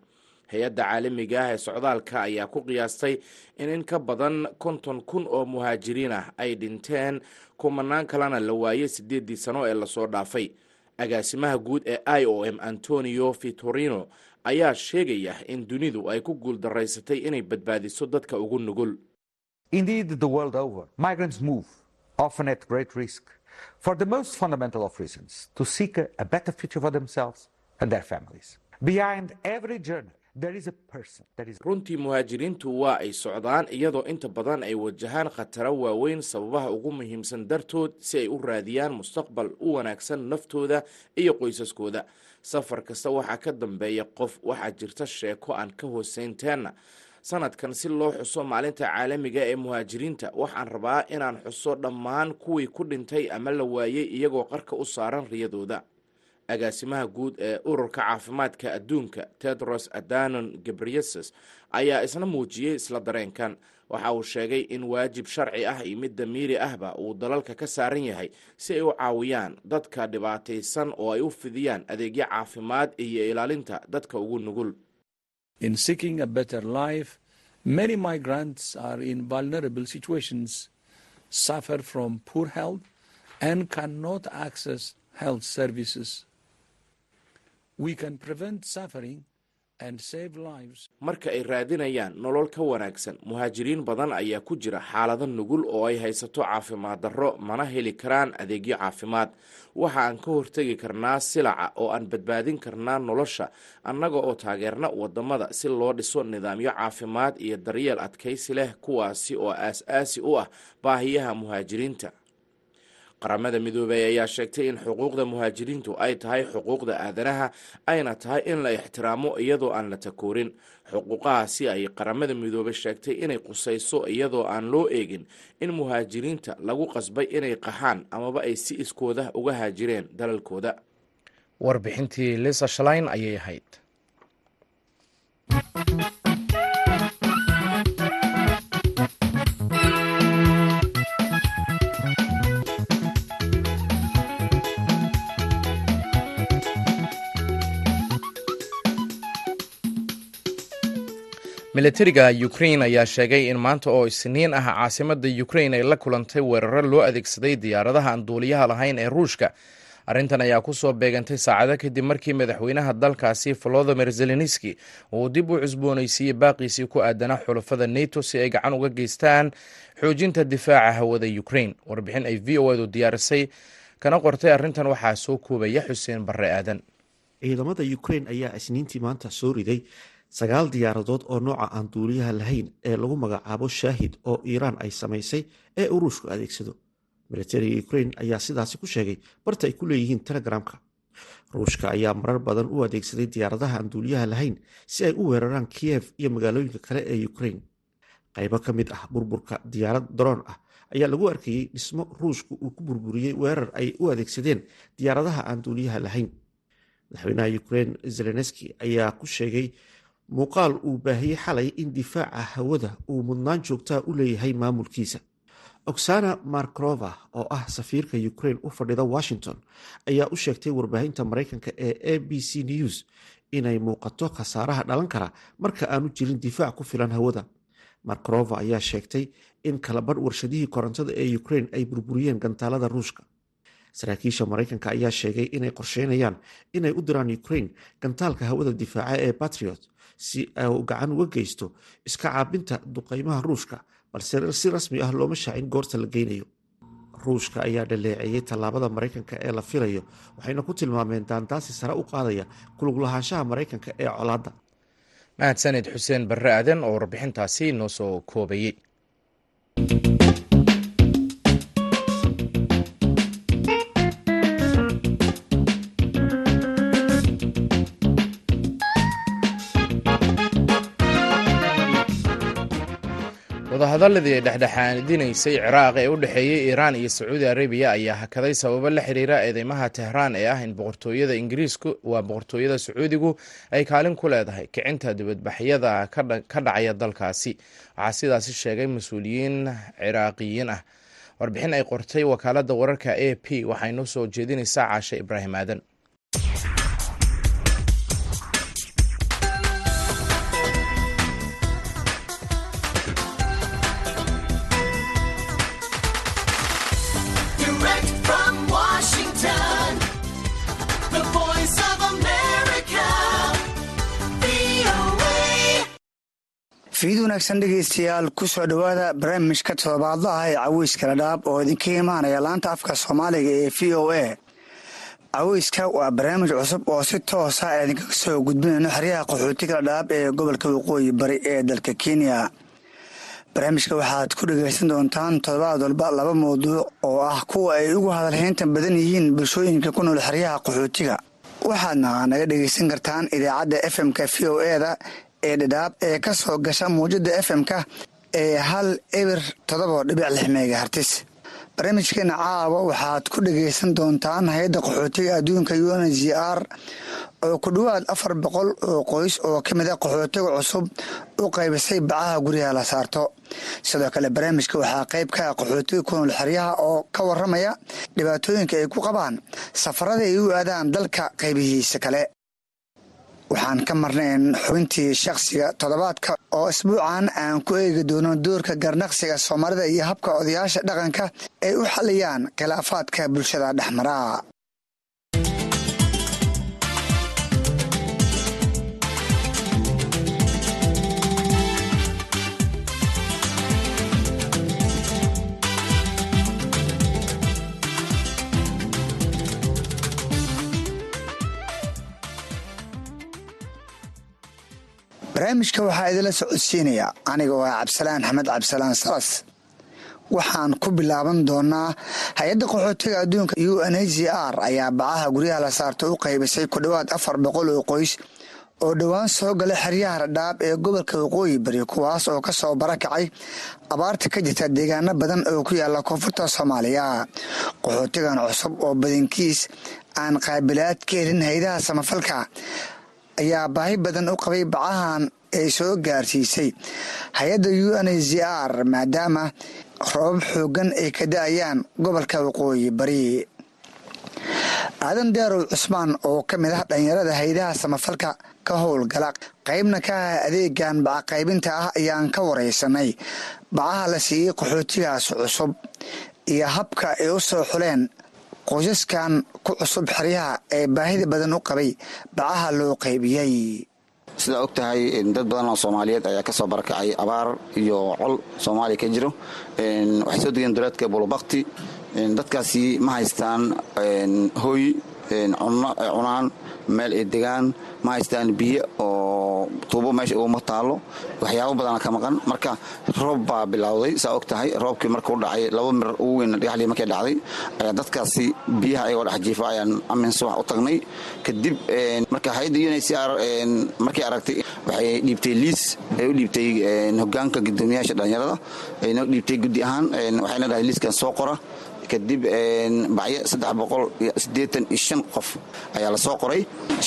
Hay'adda caalamiga ah ee socdaalka ayaa ku qiyaastay in in ka badan konton kun oo muhaajiriin ah ay dhinteen kumanaan kalena la waayey siddeeddii sano ee la soo dhaafay. Agaasimaha guud ee i o m antonio vitorino ayaa sheegaya in dunidu ay ku guuldaraysatay inay badbaadiso dadka ugu nugul Indeed, the world over, migrants move, often at great risk, for the most fundamental of reasons to seek a, a better future for themselves and their families. Behind every journey, there is a person is. runtii muhaajiriintu waa ay socdaan iyadoo inta badan ay wajahaan khataro waaweyn sababaha ugu muhiimsan dartood si ay u raadiyaan mustaqbal u wanaagsan naftooda iyo qoysaskooda safar kasta waxaa ka dambeeya qof waxaa jirta sheeko aan ka hooseynteena sanadkan si loo xuso maalinta caalamiga ee muhaajiriinta waxaan rabaa inaan xuso dhammaan kuwii ku dhintay ama la waayey iyagoo qarka u saaran riyadooda. Agaasimaha guud ee ururka caafimaadka adduunka tedros adanon gabriyesus ayaa isna muujiyey isla dareenkan waxa uu sheegay in waajib sharci ah iyo mid damiiri ahba uu dalalka ka saaran yahay si ay u caawiyaan dadka dhibaataysan oo ay u fidiyaan adeegyo caafimaad iyo ilaalinta dadka ugu nugul Marka ay raadinayaan nolol ka wanaagsan muhaajiriin badan ayaa ku jira xaalado nugul oo ay haysato caafimaad darro mana heli karaan adeegyo caafimaad. Waxa aan ka hortegi karnaa silaca oo aan badbaadin karnaa nolosha annaga oo taageerna waddamada si loo dhiso nidaamyo caafimaad iyo daryeel adkaysi leh kuwaasi oo aas-aasi u ah baahiyaha muhaajiriinta qaramada midoobey ayaa sheegtay in xuquuqda muhaajiriintu ay tahay xuquuqda aadanaha ayna tahay in la ixtiraamo iyadoo aan la takoorin. Xuquuqahaasi ay qaramada midoobey sheegtay inay qusayso iyadoo aan loo eegin in muhaajiriinta lagu qasbay inay qaxaan amaba ay si iskooda uga haajireen dalalkooda. Warbixintii lisa shalain ayay ahayd milatariga ukrain ayaa sheegay in maanta oo isniin ah caasimada ukrain ay la kulantay weeraro loo adeegsaday diyaaradaha aan duuliyaha lahayn ee ruushka. Arrintan ayaa ku soo beegantay saacado kadib markii madaxweynaha dalkaasi volodimir zelenski uu dib u cusboonaysiiyey baaqiisii ku aadanaa xulafada neto si ay gacan uga geystaan xoojinta difaaca hawada ukrain warbixin ay v o edu diyaarisay kana qortay arrintan waxaa soo koobaya xuseen barre aadan. Ciidamada ukrain ayaa isniintii maanta soo riday sagaal diyaaradood oo nooca aan duuliyaha lahayn ee lagu magacaabo shaahid oo iiraan ay samaysay ee uu ruushku adeegsado. Militariga ukrain ayaa sidaasi ku sheegay barta ay ku leeyihiin telegramka. Ruushka ayaa marar badan u adeegsaday diyaaradaha aan duuliyaha lahayn si ay u weeraraan kiyev iyo magaalooyinka kale ee ukrain qaybo ka mid ah burburka diyaarad daroon ah ayaa lagu arkayey dhismo ruushku uu ku burburiyey weerar ay u adeegsadeen diyaaradaha aan duuliyaha lahayn. Madaxweynaha ukrain zelenski ayaa ku sheegay muuqaal uu baahiyey xalay in difaaca hawada uu mudnaan joogtaa u leeyahay maamulkiisa. Oksana markrova oo ah safiirka ukrain u fadhida washington ayaa u sheegtay warbaahinta maraykanka ee a b c news inay muuqato khasaaraha dhalan kara marka aanu jirin difaac ku filan hawada. Markrova ayaa sheegtay in kalabadh warshadihii korontada ee ukrain ay burburiyeen gantaalada ruushka. Saraakiisha maraykanka ayaa sheegay inay qorsheynayaan inay u diraan ukrain gantaalka hawada difaaca ee batriot si uu gacan uga geysto iska caabinta duqeymaha ruushka balse si rasmi ah looma shaacin goorta la geynayo. Ruushka ayaa dhaleeceeyey tallaabada maraykanka ee la filayo waxayna ku tilmaameen daandaasi sare u qaadaya kulug lahaanshaha maraykanka ee colaadda. Mahadsaned xuseen barre aadan oo warbixintaasi noo soo koobayey wadahadaladii dhexdhexaadinaysay ciraaq ee u dhexeeyey iiraan iyo sacuudi arabiya ayaa hakaday sababo la xiriira eedeymaha tehraan ee ah in boqortooyada ingiriisku waa boqortooyada sacuudigu ay kaalin ku leedahay kicinta dibadbaxyada ka dhacaya dalkaasi. Waxaa sidaasi sheegay mas'uuliyiin ciraaqiyiin ah. Warbixin ay qortay wakaaladda wararka a p waxaynoo soo jeedinaysaa caashe ibraahim aadan wanaagsan dhegaystayaal ku soo dhowaada barnaamijka toddobaadlaha ee caweyska ladhaab oo idinka imaanaya laanta afka soomaaliga ee v o a. Caweyska waa barnaamij cusub oo si toosa idinkaga soo gudbinayno xeryaha qaxootiga ladhaab ee gobolka waqooyi bari ee dalka kenya. Barnaamijka waxaad ku dhegaysan doontaan toddobaad walba laba mawduuc oo ah kuwa ay ugu hadalhaynta badan yihiin bulshooyinka ku nool xeryaha qaxootiga. Waxaadna naga dhegaysan kartaan idaacadda fm-ka v o e da ee dhadhaab ee ka soo gasha muwjada fm-ka ee hal ebir toddoba dhibic lix megahartis barnaamijkeena caawa waxaad ku dhagaysan doontaan hay'adda qaxootiga adduunka u n g r oo ku dhowaad afar boqol oo qoys oo ka mid a qaxootiga cusub u qaybisay bacaha guryaha la saarto. Sidoo kale barnaamijka waxaa qayb ka ah qaxootiga ku nool xeryaha oo ka waramaya dhibaatooyinka ay ku qabaan safarada ay u aadaan dalka qaybihiisa kale waxaan ka marnayn xubintii shakhsiga toddobaadka oo isbuucan aan ku eegi doono doorka garnaqsiga soomaalida iyo habka odayaasha dhaqanka ay u xaliyaan khilaafaadka bulshada dhexmara barnaamijka waxaa idinla socodsiinaya. Aniga ah cabdisalaan axmed cabdisalaan salas waxaan ku bilaaban doonaa hay'adda qaxootiga adduunka u n h c r ayaa bacaha guryaha la saarto u qaybisay ku dhowaad afar boqol oo qoys oo dhowaan soo gala xeryaha radhaab ee gobolka waqooyi bari kuwaas oo ka soo barakacay abaarta ka jirta deegaano badan oo ku yaalla koonfurta soomaaliya. Qaxootigan cusub oo badankiis aan qaabilaad ka helin haydaha samafalka ayaa baahi badan u qabay bacahan ay soo gaarsiisay. Hay'adda u n h r maadaama roobab xoogan ay ka da'ayaan gobolka waqooyi bari. Aadan daarow cusmaan oo ka mid ah dhalinyarada haydaha samafalka ka howlgala qaybna ka ah adeegan baca qaybinta ah ayaan ka wareysanay. Bacaha la siiyey qaxootigaas cusub iyo habka ay u soo xuleen qoysaskan ku cusub xeryaha ee baahida badan u qabay bacaha loo qaybiyey sidaa og tahay dad badan oo soomaaliyeed ayaa ka soo barakacay abaar iyo col soomaaliya ka jiro. Waxay soo degeen duleedka bulubakti dadkaasi ma haystaan hooy cunaan meel ay degaan ma haystaan biyo oo tuubo meesha uguma taalo waxyaabo badana ka maqan. Marka roob baa bilowday saa og tahay roobkii markuu dhacay laba mir ugu weyn dhexlii markay dhacday ayaa dadkaasi biyaha ayagoo dhex jiifa ayaan amin subax u tagnay. Kadib marka hay'adda unhcr markay aragtay waxay dhiibtay liis ay u dhiibtay hogaanka gudoomiyaasha dhalinyarada ayna dhiibtay guddi ahaan waxayna dhahay liiskan soo qora kadib bacyo qof ayaa la soo qoray.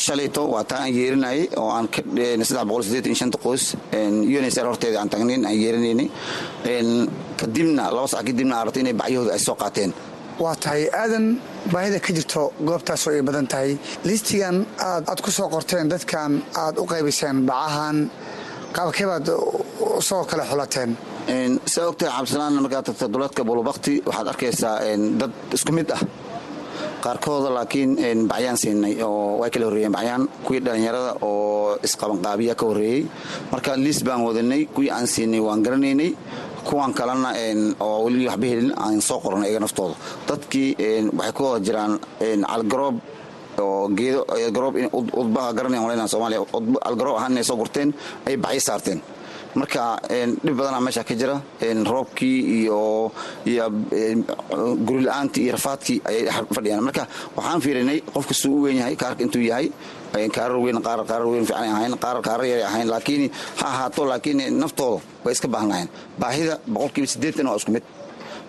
Shalayto waa taa aan yeerinayay oo aan qoys unsr horteeda aan tagnayn aan yeerinaynay. Kadibna laba sac kadibna aan rabtay inay bacyahooda ay soo qaateen. Waa tahay aadan baahida ka jirto goobtaasoo ay badan tahay. Listigan aad aad ku soo qorteen dadkan aad u qaybiseen bacahan qaabkeebaad u soo kale xulateen saa ogtahay cabdisalaan markaad tagta duleedka bulubakti waxaad arkaysaa dad isku mid ah. Qaarkooda laakiin bacyaan siinay oo way kala horreeyeen. Bacyaan kuwii dhallinyarada oo isqabanqaabiya ka horreeyey. Marka liis baan wadanay kuwii aan siinay waan garanaynay. Kuwan kalena oo weli waxba helin aan soo qornay iyaga naftooda. Dadkii waxay ku wada jiraan calgaroob oo geedo algaroob udbaha garanaya malayna soomaaliya algaroob ahaan inay soo gurteen ay bacyo saarteen marka dhib badanaa meesha ka jira roobkii iyo iyo guri la'aantii iyo rafaadkii ayay fadhiyaan. Marka waxaan fiirinay qofka suu u weyn yahay kaarka intuu yahay kaarar weyn qaar kaarar weyn fiican ahayn qaar kaarar yar ahayn laakiin ha ahaato laakiin naftooda way iska baahnayeen baahida boqolkiiba siddeetan waa isku mid.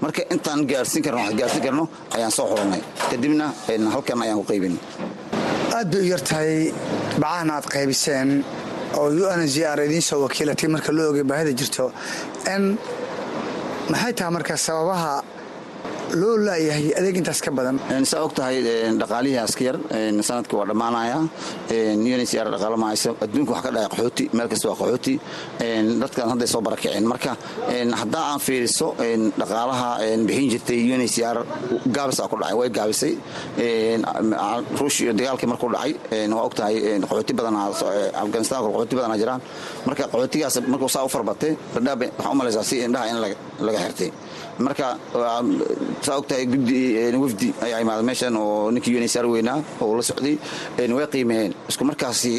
Marka intaan gaarsiin karno wax gaarsiin karno ayaan soo xulannay kadibna halkan ayaan ku qaybin. Aad bay u yar tahay bacahan aad qaybiseen oo u n z r idiin soo wakiilatay marka loo ogay baahida jirto. N maxay tahay marka sababaha loo laayahay adeeg intaas ka badan. Saa og tahay dhaqaalihii aska yar sannadkii waa dhammaanaya uncr dhaqaalo mahayso adduunka wax ka dhacay qaxooti meel kasta waa qaxooti. Dadkan hadday soo barakaceen marka haddaa aan fiiriso dhaqaalaha bixin jirtay uncr gaabis aa ku dhacay way gaabisay. Ruush dagaalkii markuu dhacay waa og qaxooti badanaa afganistan qaxooti badanaa jiraan. Marka qaxootigaas markuu saa u farbatay dhadhaab waxaa u malaysaa si indhaha in laga xirtay marka saa ogtahay wafdi ayaa imaada meeshan oo ninkii unsar weynaa oo la socday way qiimeeyeen isku markaasi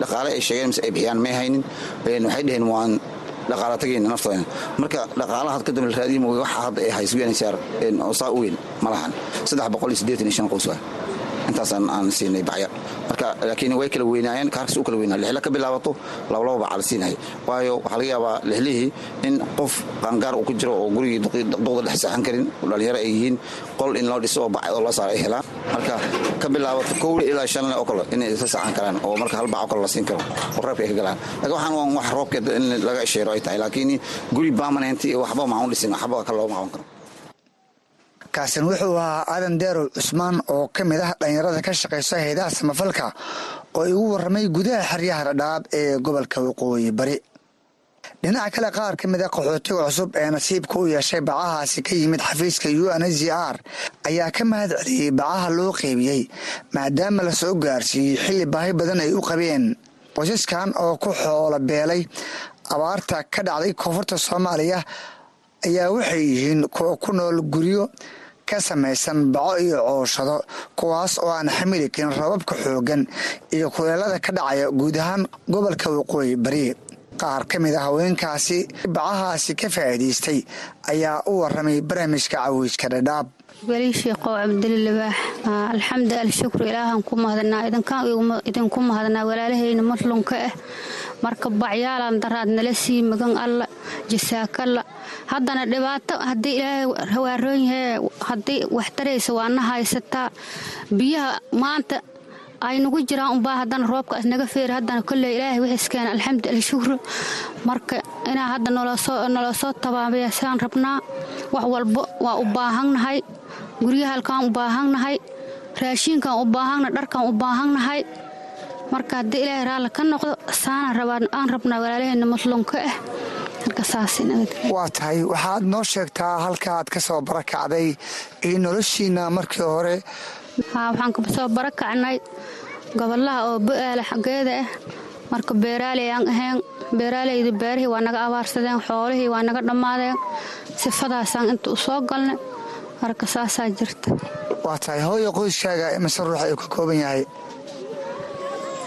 dhaqaale ay sheegeen mise ay bixiyaan may haynin. Waxay dheheen waan dhaqaala tagayna naftooda marka dhaqaalaha ka dambe la raadiyi mooye waxa hadda ay hayso unsar oo saa u weyn ma lahan. Saddex boqol iyo siddeetan iyo shan qoys waa intaasaan aan siinay bacya. Marka laakiin way kala weynaayeen kaarkas u kala weynaa lixla ka bilaabato labalaba baa waayo waxaa laga yaabaa lixlihii in qof qaangaar uu ku jiro oo gurigii duqda dhex seexan karin oo ay yihiin qol in loo dhiso oo bacay oo loo saaro ay helaan. Marka ka bilaabato kowle ilaa shanle oo kale inay isla seexan karaan oo marka hal bac oo kale la siin karo oo reebka ay ka galaan. Laakiin waxaan waan wax roobkeed in laga isheero ay tahay laakiin guri permanent iyo waxba macan dhisin waxba kale loo macan karo kaasin wuxuu ahaa aadan deerow cusmaan oo ka mid ah dhallinyarada ka shaqaysa haydaha samafalka oo igu warramay gudaha xeryaha dhadhaab ee gobolka waqooyi bari. Dhinaca kale qaar ka mid a qaxootiga cusub ee nasiibka u yeeshay bacahaasi ka yimid xafiiska u n z r ayaa ka mahad celiyey bacaha loo qeybiyey maadaama la soo gaarsiiyey xilli baahi badan ay u qabeen qoysaskan oo ku xoolo beelay. Abaarta ka dhacday koonfurta soomaaliya ayaa waxay yihiin kuwa ku nool guryo ka samaysan baco iyo cooshado kuwaas oo aan xamili karin rababka xooggan iyo kuleelada ka dhacaya guud ahaan gobolka waqooyi bari. Qaar ka mid a haweenkaasi bacahaasi ka faa'iidaystay ayaa u waramay barnaamijka cawiijka dhadhaab weli sheeqow cabdili libaax alxamdu alshukru ilaahan ku mahadnaa. Idinku mahadnaa walaalahayna madlunka ah marka bacyaalan daraad nala sii magan alla jasaakalla haddana dhibaato haddii ilaahay hawaaroon yahay haddii wax taraysa waana haysataa biyaha maanta ay nagu jiraan unbaa haddana roobka isnaga feeri haddana kolley ilaahay wixiiskeena alxamdu alshukru marka inaa hadda naloo soo rabnaa wax walbo waa u baahannahay guryaha halkaan u baahannahay raashiinkaan u baahana dharkaan u baahannahay. Marka haddii ilaahay raalli ka noqdo saana aan rabnaa walaalaheenna muslunka ah waa tahay waxaad noo sheegtaa halkaaad ka soo barakacday iyo noloshiina markii hore waxaan ka soo barakacnay gobolaha oo bu-aala xaggeeda ah marka beeraaley aan ahayn beeraaleyda beerihii waa naga abaarsadeen xoolihii waa naga dhammaadeen sifadaasaan inta u soo galnay marka saasaa jirta. Waa tahay hooyo qoyskaaga mise ruux ayuu ka kooban yahay?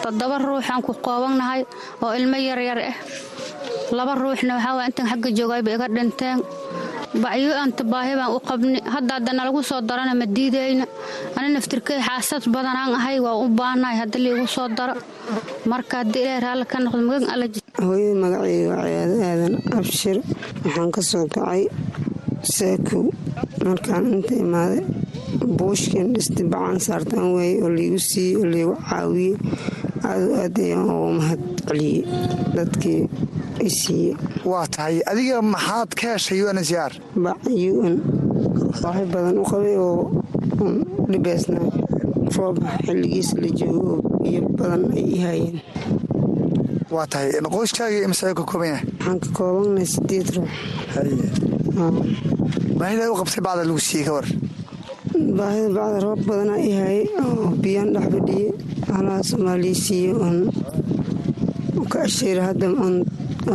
Toddoba ruuxaan ku qoobannahay oo ilmo yaryar ah laba ruuxna waxaa intan xagga joogayba iga dhinteen bacyo anta baahi baan u qabni. Hadda hadda nalagu soo darana ma diidayna. Ani naftirkay xaasad badanaan ahay waa u baanahay haddi liigu soo daro. Marka haddii ilaahay raalli ka noqdo magan alla hooyada magacayga waa ciyaado aadan abshir waxaan ka soo kacay saakow markaan inta imaaday buushkan dhisti bacaan saartaan waayey oo liigu siiyey oo liigu caawiyey aadu aad ayaan ugu mahad celiyey dadkii isiiye waa tahay adiga maxaad ka heshay unsr bacun baahi badan u qabay oo dhibeysnaa roob xilligiisa la joogo oo biyo badan ay i haayeen waa tahay qoyskaaga imse ka kooban yahay? Waxaan ka koobannahay sideed ruux baahida u qabtay bacda lagu siiyey ka war? Baahida bacda roob badanaa i oo biyaan dhex fadhiyey alaha soomaaliya siiye oon ka ashayra hadda oon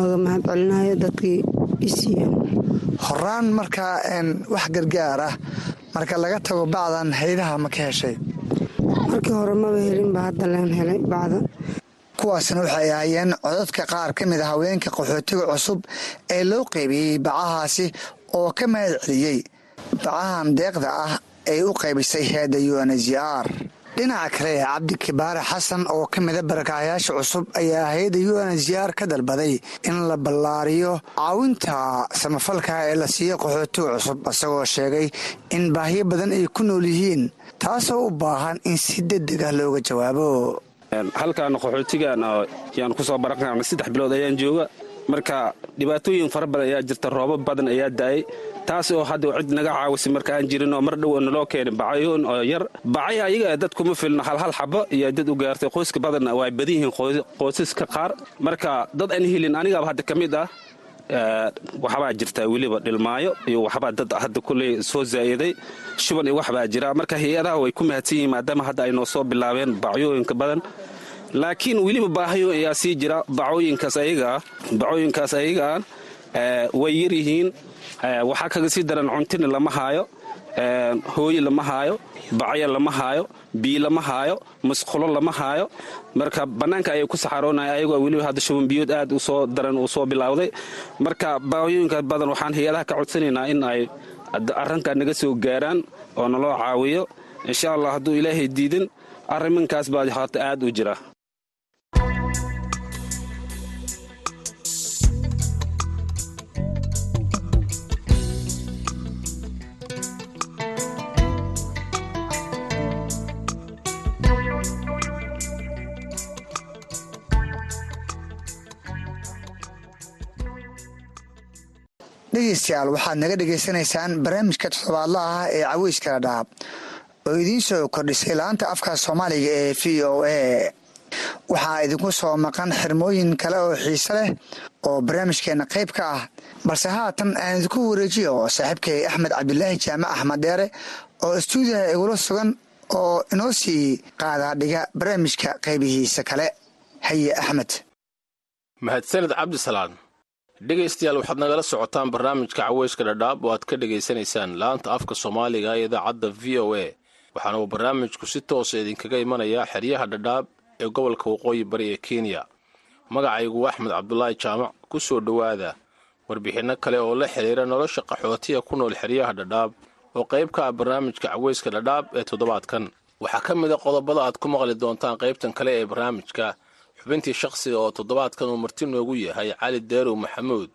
oga mahad celinayo dadkii i siiyeen horaan markaa wax gargaar ah. Marka laga tago bacdan haydaha ma ka heshay? Markii hore maba helinba hadda leen helay bacda kuwaasna waxay ahaayeen codadka qaar ka mid a haweenka qaxootiga cusub ee loo qeybiyey bacahaasi oo ka mahad celiyey. Bacahan deeqda ah ay u qaybisay heedda u n h r dhinaca kale cabdi kibaare xasan oo ka mida barakaayaasha cusub ayaa hay'adda u n h r ka dalbaday in la ballaariyo caawinta samafalka ee la siiyo qaxootiga cusub isagoo sheegay in baahiyo badan ay ku nool yihiin taasoo u baahan in si degdeg ah looga jawaabo halkan qaxootigan yaan ku soo baranqaacnay saddex bilood ayaan jooga. Marka dhibaatooyin fara badan ayaa jirta roobab badan ayaa daayay taas oo hadda cid naga caawisay marka aan jirin oo mar dhow naloo keenay bacayoon oo yar. Bacaya ayaga dad kuma filno halhal xabo iyo dad u gaartay qoyska badanna waa badan yihiin qoysaska qaar. Marka dad aan helin anigaaba hadda ka mid ah waxbaa jirtaa weliba dhilmaayo iyo waxbaa dad hadda kuley soo zaa'iday shuban iyo waxbaa jira. Marka hay'adaha way ku mahadsan yihiin maadaama hadda ay noo soo bilaabeen bacyooyinka badan. Laakiin weliba baahayo ayaa sii jira. Bacooyinkaas ayagaa way yar yihiin. Waxaa kaga sii daran cuntina lama haayo hooye lama haayo bacya lama haayo bii lama haayo musqulo lama haayo. Marka bannaanka ayay ku saxaroonaya ayagoo weliba hadda shuban biyood aad u soo daran uu soo bilowday. Marka baayooyinka badan waxaan hay'adaha ka codsanaynaa in ay arrinkaa naga soo gaaraan oo naloo caawiyo. Insha allah hadduu ilaahay diidin arriminkaas baa hata aad u jira dhegeystayaal waxaad naga dhegaysanaysaan barnaamijka toddobaadlaha ah ee caweyskala dhaab oo idiin soo kordhisay laanta afka soomaaliga ee v o a. Waxaa idinku soo maqan xirmooyin kale oo xiise leh oo barnaamijkeena qayb ka ah. Balse haatan aan idinku wareejiyo saaxiibkay axmed cabdilaahi jaamac axmed dheere oo istuudiyaha igula sugan oo inoo sii qaadaa dhiga barnaamijka qaybihiisa kale. Haye axmed. Mahadsaned cabdisalaan dhegaystayaal waxaad nagala socotaan barnaamijka caweyska dhadhaab oo aad ka dhegaysanaysaan laanta afka soomaaliga ee idaacadda v o a. Waxaana uu barnaamijku si toosa idinkaga imanayaa xeryaha dhadhaab ee gobolka waqooyi bari ee kenya. Magacaygu axmed cabdulaahi jaamac ku soo dhowaada warbixinno kale oo la xidhiira nolosha qaxootiga ku nool xeryaha dhadhaab oo qayb ka ah barnaamijka caweyska dhadhaab ee toddobaadkan. Waxaa ka mid a qodobada aad ku maqli doontaan qaybtan kale ee barnaamijka xubintii shakhsiga oo toddobaadkan uu marti noogu yahay cali deerow maxamuud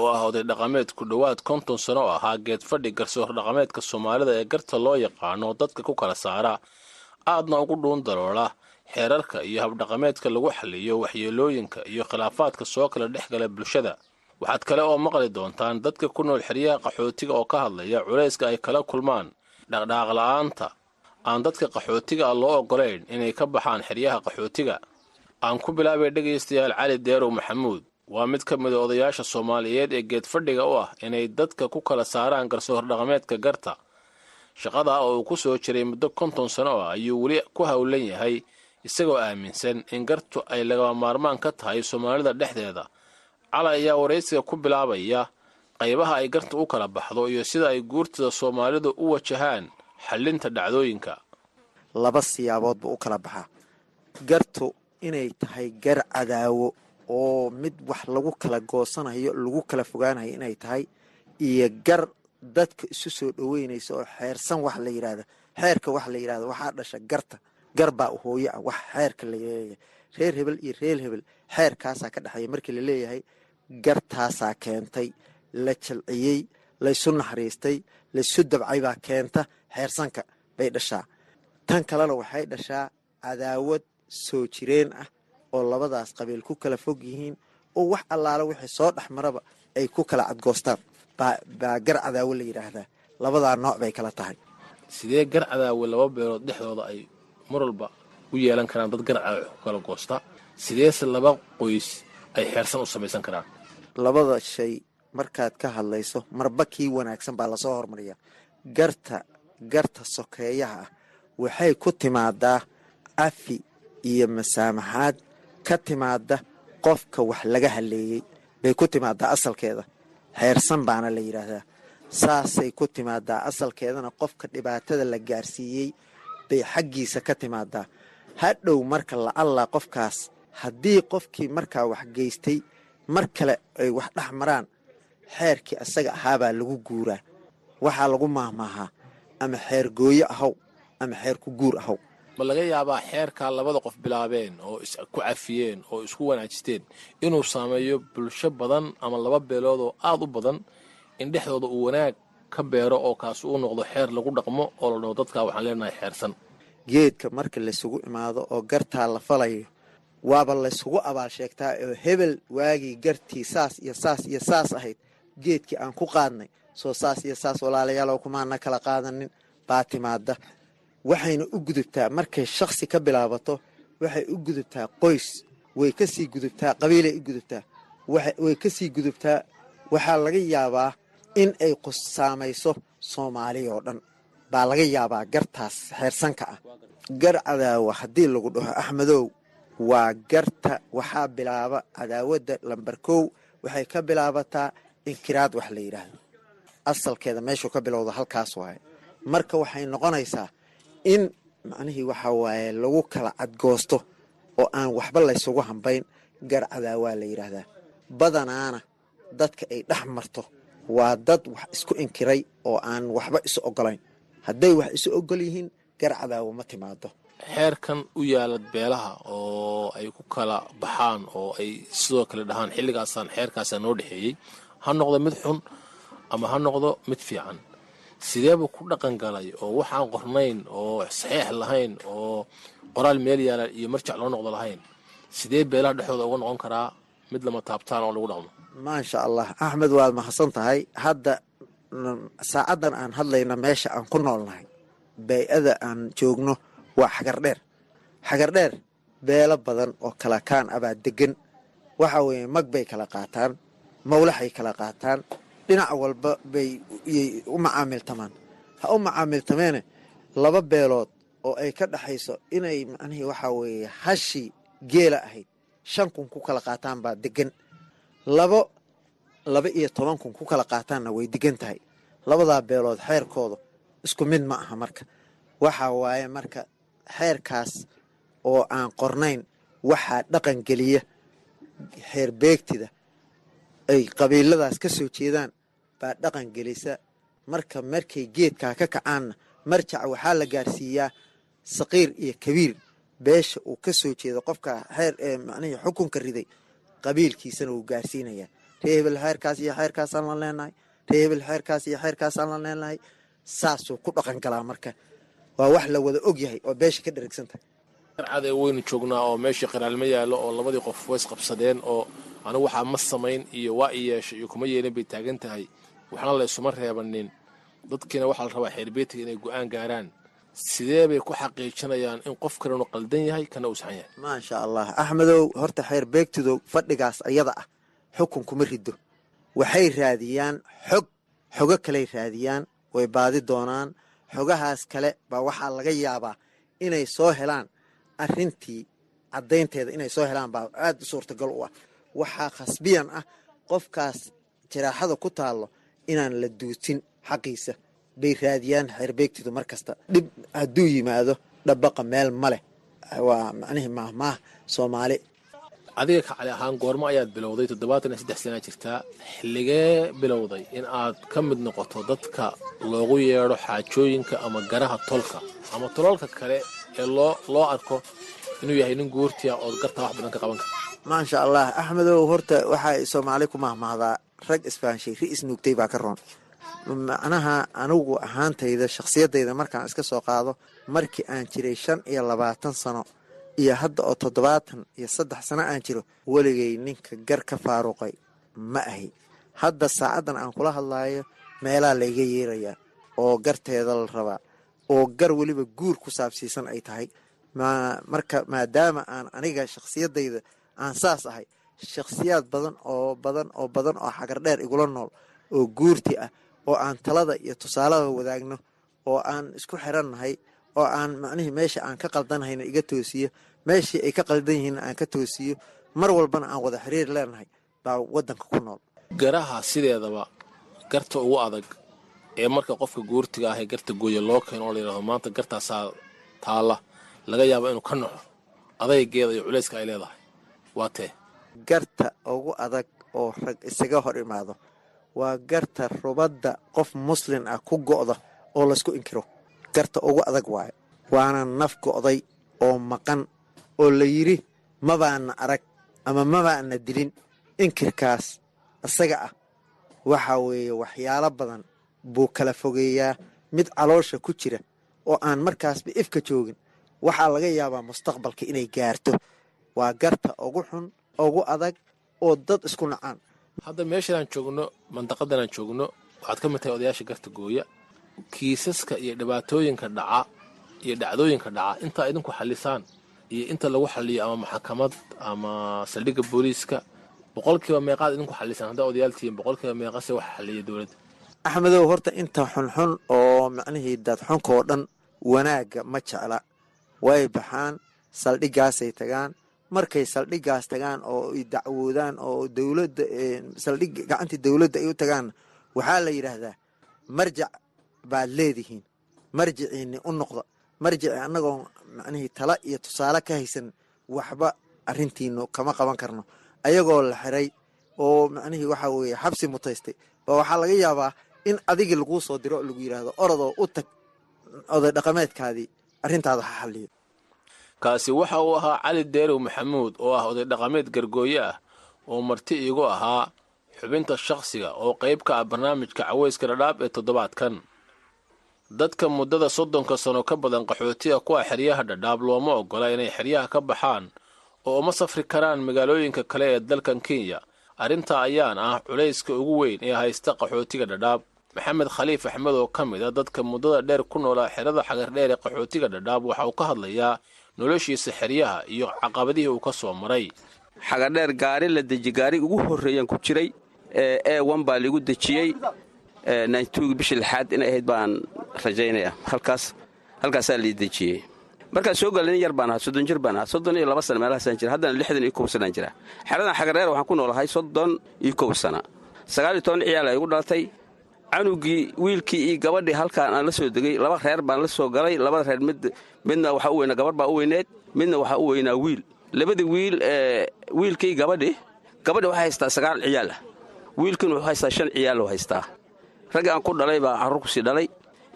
oo ah oday dhaqameed ku dhowaad konton sano ahaa geed fadhi garsoor dhaqameedka soomaalida ee garta loo yaqaano dadka ku kala saara. Aadna ugu dhuun daloola xeerarka iyo habdhaqameedka lagu xaliyo waxyeelooyinka iyo khilaafaadka soo kala dhex gala bulshada. Waxaad kale oo maqli doontaan dadka ku nool xeryaha qaxootiga oo ka hadlaya culayska ay kala kulmaan. Dhaqdhaaq la'aanta aan dadka qaxootiga ah loo oggolayn inay ka baxaan xeryaha qaxootiga aan ku bilaabay dhegaystayaal cali deerow maxamuud. Waa mid ka mida odayaasha soomaaliyeed ee geed fadhiga u ah inay dadka ku kala saaraan garsoor dhaqameedka garta. Shaqadaa oo uu ku soo jiray muddo konton sano ah ayuu weli ku howlan yahay isagoo aaminsan in gartu ay lagama maarmaan ka tahay soomaalida dhexdeeda. Cali ayaa waraysiga ku bilaabaya qaybaha ay garta u kala baxdo iyo sida ay guurtada soomaalidu u wajahaan xallinta dhacdooyinka. Laba siyaabood buu u kala baxaa. Gartu inay tahay gar cadaawo oo mid wax lagu kala goosanayo lagu kala fogaanayo inay tahay iyo gar dadka isu soo dhoweynaysa oo xeersan wax la yidhahda xeerka wax la yidhahda waxaa dhasha garta. Gar baa hooyo ah wax xeerka la leeyahay reer hebel iyo reer hebel xeerkaasaa ka dhexeeya. Markii la leeyahay gartaasaa keentay la jalciyey laysu naxariistay laysu dabcay baa keenta. Xeersanka bay dhashaa. Tan kalena waxay dhashaa cadaawad soo jireen ah oo labadaas qabiil ku kala fog yihiin oo wax allaala wixii soo dhex maraba ay ku kala cadgoostaan baa gar cadaawo la yidhaahdaa labadaa nooc bay kala tahay. Sidee gar cadaawe laba beelood dhexdooda ay mar walba u yeelan karaan dad gar cadaawe ku kala goosta? Sideese laba qoys ay xeersan u samaysan karaan? Labada shay markaad ka hadlayso marba kii wanaagsan baa la soo hormariyaa. Garta garta sokeeyaha ah waxay ku timaadaa cafi iyo masaamaxaad ka timaada qofka wax laga haleeyey bay ku timaadaa asalkeeda. Xeersan baana la yidhaahdaa saasay ku timaadaa asalkeedana qofka dhibaatada la gaarsiiyey bay xaggiisa ka timaadaa hadhow marka la allaa qofkaas haddii qofkii markaa wax geystay mar kale ay wax dhex maraan xeerkii asaga ahaabaa lagu guuraa. Waxaa lagu maahmaahaa ama xeer gooyo ahaw ama xeer ku guur ahaw ma laga yaabaa xeerkaa labada qof bilaabeen oo isku cafiyeen oo isku wanaajisteen inuu saameeyo bulsho badan ama laba beelood oo aad u badan in dhexdooda uu wanaag ka beero oo kaasi uu noqdo xeer lagu dhaqmo oo la dhaho dadkaa waxaan leenahay xeersan. Geedka marka laysugu imaado oo gartaa la falayo waaba laysugu abaal sheegtaa oo hebel waagii gartii saas iyo saas iyo saas ahayd. Geedkii aan ku qaadnay soo saas iyo saas walaalayaalow kumaana kala qaadanin baa timaada waxayna u gudubtaa markay shaksi ka bilaabato waxay u gudubtaa qoys way ka sii gudubtaa qabiilay u gudubtaa. Way ka sii gudubtaa. Waxaa laga yaabaa in ay saamayso soomaaliya oo dhan. Baa laga yaabaa gartaas xeersanka ah. Gar cadaawa haddii lagu dhaho axmedow waa garta waxaa bilaaba cadaawadda lambar kow waxay ka bilaabataa inkiraad wax la yidhaahdo. Asalkeeda meeshuu ka bilowda halkaas waaye. Marka waxay noqonaysaa in macnihii waxaa waaye lagu kala cadgoosto oo aan waxba laysugu hambayn gar cadaawaa la yidhaahdaa badanaana dadka ay dhex marto waa dad wax isku inkiray oo aan waxba isu ogolayn hadday wax isu ogol yihiin gar cadaawo ma timaado xeerkan u yaalla beelaha oo ay ku kala baxaan oo ay sidoo kale dhahaan xilligaasaan xeerkaasaa noo dhexeeyey ha noqdo mid xun ama ha noqdo mid fiican sideebuu ku dhaqan galay oo waxaan qornayn oo saxiix lahayn oo qoraal meel yaalla iyo marjac loo noqdo lahayn? Sidee beelaha dhexdooda uga noqon karaa mid lama taabtaan oo lagu dhaqmo? Maasha allah axmed waad mahadsan tahay. Hadda saacaddan aan hadlayna meesha aan ku noolnahay bay-ada aan joogno waa xagardheer xagardheer beelo badan oo kala kaan abaa degan waxa weeye mag bay kala qaataan mawlaxay kala qaataan dhinac walba bay u macaamiltamaan. Ha u macaamiltameene laba beelood oo ay ka dhexayso inay macnihii waxaa weeye hashii geela ahayd shan kun ku kala qaataan baa degan labo laba iyo toban kun ku kala qaataanna way degan tahay. Labadaa beelood xeerkooda isku mid ma aha marka. Waxaa waaye marka xeerkaas oo aan qornayn waxaa dhaqan geliya xeer beegtida ay qabiiladaas ka soo jeedaan baa dhaqan gelisa. Marka markay geedkaa ka kacaanna marjac waxaa la gaarsiiyaa saqiir iyo kabiir. Beesha uu ka soo jeedo qofka xeer macnihii xukunka riday qabiilkiisana wuu gaarsiinayaa ree hebel xeerkaas iyo xeerkaasaan la leenahay ree hebel xeerkaas iyo xeerkaasaan la leenahay saasuu ku dhaqan galaa marka. Waa wax la wada og yahay oo beesha ka dherigsantahay arcada weynu joognaa oo meeshii qiraalma yaallo oo labadii qof ways qabsadeen oo anigu waxaa ma samayn iyo waa i yeesha iyo kuma yeelin bay taagan tahay waxna la ysuma reebanin. Dadkiina waxaa la rabaa xeerbeetiga inay go'aan gaaraan. Sidee bay ku xaqiijinayaan in qof kalenu qaldan yahay kana uu saxan yahay? Maasha allah axmedow horta xeer beegtidow fadhigaas ayada ah xukun kuma rido waxay raadiyaan xog xogo kaley raadiyaan way baadi doonaan. Xogahaas kale baa waxaa laga yaabaa inay soo helaan. Arrintii caddaynteeda inay soo helaan baa aad u suurtagal u ah. Waxaa khasbiyan ah qofkaas jaraaxada ku taallo inaan la duutin xaqiisa. Bay raadiyaan xeerbeegtidu mar kasta. Dhib hadduu yimaado dhabaqa meel ma leh. Waa macnihii maahmaah soomaali. Adiga kacali ahaan goormo ayaad bilowday toddobaatan iyo saddex sanaa jirtaa xilligee bilowday in aad ka mid noqoto dadka loogu yeedho xaajooyinka ama garaha tolka? Ama tololka kale ee loo loo arko inuu yahay nin guurtiya ood gartaa wax badan ka qaban kara maasha allah axmedow horta waxay soomaali ku mahmahdaa rag isfaanshay ri isnuugtay baa ka roon. Macnaha anigu ahaantayda shakhsiyadayda markaan iska soo qaado markii aan jiray shan iyo labaatan sano iyo hadda oo toddobaatan iyo saddex sano aan jiro weligay ninka gar ka faaruqay ma ahi. Hadda saacaddan aan kula hadlaayo meelaa layga yeerayaa oo garteeda la rabaa oo gar weliba guur ku saabsiisan ay tahay. Marka maadaama aan aniga shakhsiyadayda aan saas ahay shakhsiyaad badan oo badan oo badan oo xagar dheer igula nool oo guurti ah oo aan talada iyo tusaalada wadaagno oo aan isku xirannahay oo aan macnihii meesha aan ka qaldanahayna iga toosiyo meeshii ay ka qaldan yihiinna aan ka toosiyo mar walbana aan wada xiriir leenahay baa waddanka ku nool. Garaha sideedaba garta ugu adag ee marka qofka guurtiga ah ee garta gooya loo keeno oo layidhahdo maanta gartaasaa taalla laga yaabo inuu ka naxo adaygeeda iyo culayska ay leedahay. Waa tee garta ugu adag oo rag isaga hor imaado. Waa garta rubadda qof muslin ah ku go'da oo laysku inkiro. Garta ugu adag waayo. Waana naf go'day oo maqan oo la yidhi mabaana arag ama mabaana dilin. Inkirkaas isaga ah waxa weeye waxyaalo badan buu kala fogeeyaa mid caloosha ku jira oo aan markaasba ifka joogin waxaa laga yaabaa mustaqbalka inay gaarto. Waa garta ugu xun ugu adag oo dad isku nacaan. Hadda meeshaan joogno mandaqadanaan joogno waxaad ka mid tahay odayaasha garta gooya kiisaska iyo dhibaatooyinka dhaca iyo dhacdooyinka dhaca. Intaa idinku xallisaan iyo inta lagu xaliyo ama maxkamad ama saldhigga booliiska boqolkiiba meeqaad idinku xallisaan haddaa odayaal tihiin boqolkiiba meeqase waxa xaliya dowladda. Axmedow horta inta xunxun oo macnihii dadxunka oo dhan wanaagga ma jecla. Way baxaan saldhiggaasay tagaan markay saldhiggaas tagaan oo ay dacwoodaan oo dowladda saldhig gacantii dowladda ay u tagaan waxaa la yidhaahdaa marjac baad leedihiin. Marjiciinni u noqda marjici annagoo macnihii tala iyo tusaale ka haysan waxba arrintiinu kama qaban karno. Ayagoo la xiray oo macnihii waxaa weeye xabsi mutaystay ba waxaa laga yaabaa in adigii laguu soo diro lagu yidhaahdo orodoo u tag oday dhaqameedkaadii arrintaada ha xalliyo kaasi waxa uu ahaa cali deerow maxamuud oo ah oday dhaqameed gargooye ah oo marti iigu ahaa xubinta shakhsiga oo qayb ka ah barnaamijka caweyska dhadhaab ee toddobaadkan. Dadka muddada soddonka sano ka badan qaxootiga kuwa xeryaha dhadhaab looma oggola inay xeryaha ka baxaan oo uma safri karaan magaalooyinka kale ee dalkan kenya. Arrintaa ayaan ah culayska ugu weyn ee haysta qaxootiga dhadhaab. Maxamed khaliif axmed oo ka mid a dadka muddada dheer ku noolaa xerada xagardheer ee qaxootiga dhadhaab waxa uu ka hadlayaa noloshiisa xeryaha iyo caqabadihii uu ka soo maray. Xagadheer gaari la deji gaari ugu horreeyaan ku jiray ee wan baa liigu dejiyey nantug bishii lixaad inay ahayd baan rajaynaya. Halkaas halkaasaa lii dejiyey. Markaan soo gala nin yar baan ahaa soddon jir baan ahaa soddon iyo laba sana meelahaasaan jira haddana lixdan iyo kow sanaan jira xeradan xagadheer waxaan ku noolahay soddon iyo kow sana sagaal iyo toban ciyaal igu dhalatay canugii wiilkii iyo gabadhii halkaan aan la soo degay laba reer baan la soo galay labada reer mid midna waxaa u weynaa gabarh baa u weyneed midna waxaa u weynaa wiil. Labadii wiil wiilkii gabadhi gabadhi waxay haystaa sagaal ciyaal ah. Wuxuu haystaa shan ciyaal oo haystaa. Raggi aan ku dhalay baa carruur ku sii dhalay.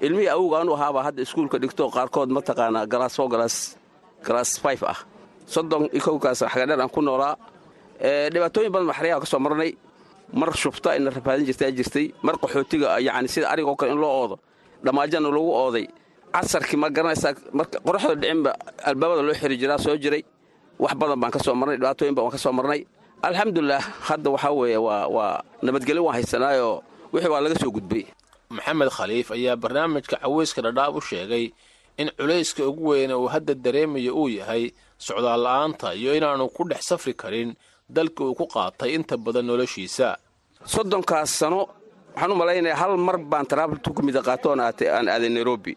Ilmihii awowga anu ahaabaa hadda iskuulka dhigto qaarkood mataqaanaa galaas fo galaas galaas fayf ah. Soddon iyo kowkaas aan ku noolaa dhibaatooyin badan baa xeryaha ka soo marnay mar shubta ina rafaadin jirtaa jirtay. Mar qaxootiga yacni sida arigoo kale in loo oodo. Dhammaajana lagu ooday. Casarkii ma garanaysaa qoraxda dhicinba albaabada loo xiri jiraa soo jiray. Wax badan baan ka marnay dhibaatooyin baan ka soo marnay. Alxamdulilah hadda waxaa weeye waa waa nabadgelyo waan haysanaayoo wixii waa laga soo gudbay. Maxamed khaliif ayaa barnaamijka caweyska dhadhaab u sheegay in culayska ugu weyne uu hadda dareemayo uu yahay socdaal la'aanta iyo inaanu ku dhex safri karin dalkii uu ku qaatay inta badan noloshiisa. Soddonkaas sano waxaan u malaynayaa hal mar baan taraabultu ku mida qaatoon aan aaday nairobi.